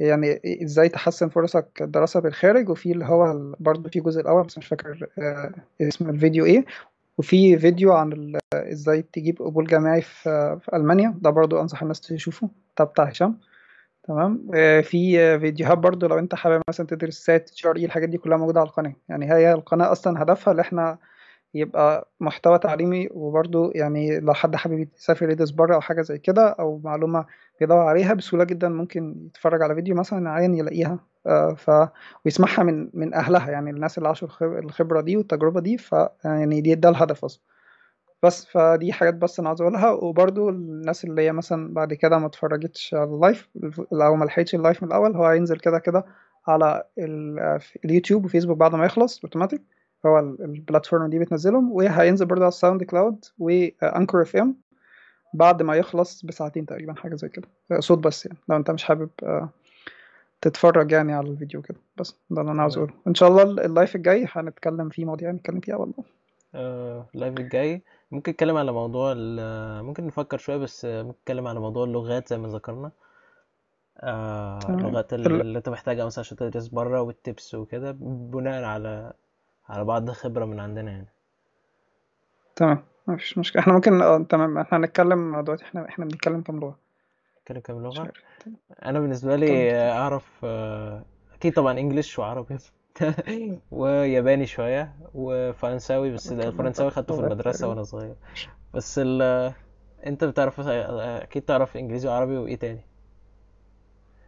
يعني إزاي تحسن فرصك الدراسة بالخارج وفي اللي هو برضه في الجزء الأول بس مش فاكر آه، اسم الفيديو إيه. وفي فيديو عن إزاي تجيب قبول جامعي في ألمانيا. ده برضه أنصح الناس تشوفه. ده بتاع هشام. تمام؟ آه، في فيديوهات برضه لو أنت حابب مثلا تدرس SAT GRE الحاجات دي كلها موجودة على القناة. يعني هي القناة أصلا هدفها اللي إحنا يبقى محتوى تعليمي وبرضه يعني لو حد حابب يسافر يدرس بره أو حاجة زي كده أو معلومة بيدور عليها بسهولة جدا ممكن يتفرج على فيديو مثلا عين يلاقيها آه، ف ويسمعها من من أهلها يعني الناس اللي عاشوا الخب- الخبرة دي والتجربة دي ف يعني دي ده الهدف أصلا. بس فدي حاجات بس أنا عاوز أقولها. وبرضه الناس اللي هي مثلا بعد كده ما اتفرجتش على ال live أو ما لحقتش ال live من الأول هو هينزل كده كده على ال- اليوتيوب وفيسبوك بعد ما يخلص اوتوماتيك هو ال- ال platform دي بتنزلهم. وهينزل برضه على ال SoundCloud و Anchor FM بعد ما يخلص بساعتين تقريبا حاجة زي كده. صوت بس يعني. لو انت مش حابب آه، تتفرج يعني على الفيديو كده. بس ده اللي أنا عاوز أقوله. إن شاء الله ال- ال live الجاي هنتكلم فيه مواضيع نتكلم فيها والله. آه، ال live الجاي. ممكن نتكلم على موضوع ممكن نفكر شوية بس آه، ممكن نتكلم على موضوع اللغات زي ما ذكرنا. آه، اللغات ال- اللي انت محتاجها مثلا عشان تدرس بره والتبس وكده بناء على على بعض خبرة من عندنا يعني. تمام. مفيش مشكلة. إحنا ممكن آه تمام. إحنا هنتكلم دلوقتي إحنا إحنا بنتكلم كام لغة؟ نتكلم كام مش لغة عارف. أنا بالنسبة لي اعرف آه، أكيد طبعا انجليش وعربي. وياباني شوية وفرنساوي بس ده الفرنساوي خدته في لغات تقريبا وأنا صغير. بس ال انت بتعرف أكيد تعرف انجليزي وعربي وإيه تاني؟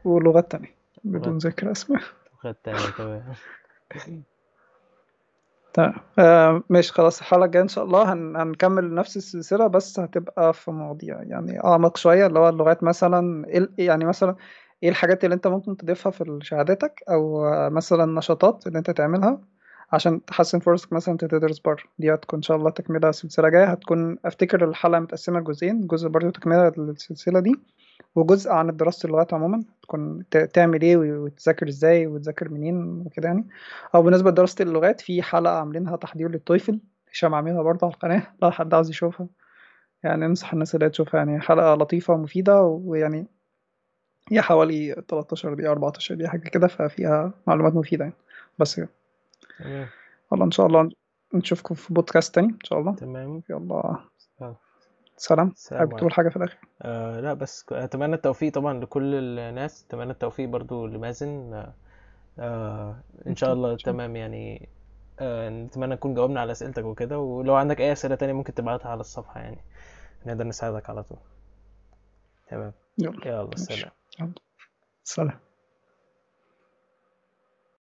ولغات تانية لغات. بدون ذكر أسماء. لغات تانية تمام تمام آه ماشي خلاص الحلقة الجاية إن شاء الله هن... هنكمل نفس السلسلة بس هتبقى في مواضيع يعني أعمق شوية اللي هو اللغات مثلا إيه يعني مثلا إيه الحاجات اللي أنت ممكن تضيفها في شهادتك أو مثلا نشاطات اللي أنت تعملها عشان تحسن فرصك مثلا تدرس بره. دي هتكون إن شاء الله تكملة سلسلة جاية هتكون أفتكر الحلقة متقسمة لجزئين جزء برضه تكملة للسلسلة دي. وجزء عن دراسة اللغات عموما. تكون تعمل إيه وتذاكر إزاي وتذاكر منين وكده يعني. أو بالنسبة لدراسة اللغات في حلقة عاملينها تحضير للتويفل. هشام عاملها برضه على القناة. لو حد عاوز يشوفها. يعني انصح الناس اللي تشوفها. يعني حلقة لطيفة ومفيدة ويعني هي حوالي 13 دقيقة 14 دقيقة حاجة كده. ففيها معلومات مفيدة يعني. بس كده. والله إن شاء الله نشوفكم في بودكاست تاني. إن شاء الله. تمام. يلا. سلام. حابب عليكم تقول حاجة في الآخر؟ آه لا بس ك- أتمنى التوفيق طبعا لكل الناس. أتمنى التوفيق برضو لمازن. آه آه، إن شاء الله إن شاء الله. تمام يعني. آه نتمنى نكون جاوبنا على أسئلتك وكده. ولو عندك أي أسئلة تانية ممكن تبعتها على الصفحة يعني. نقدر نساعدك على طول. تمام. يلا. يلا ماشي. سلام. يلا. سلام.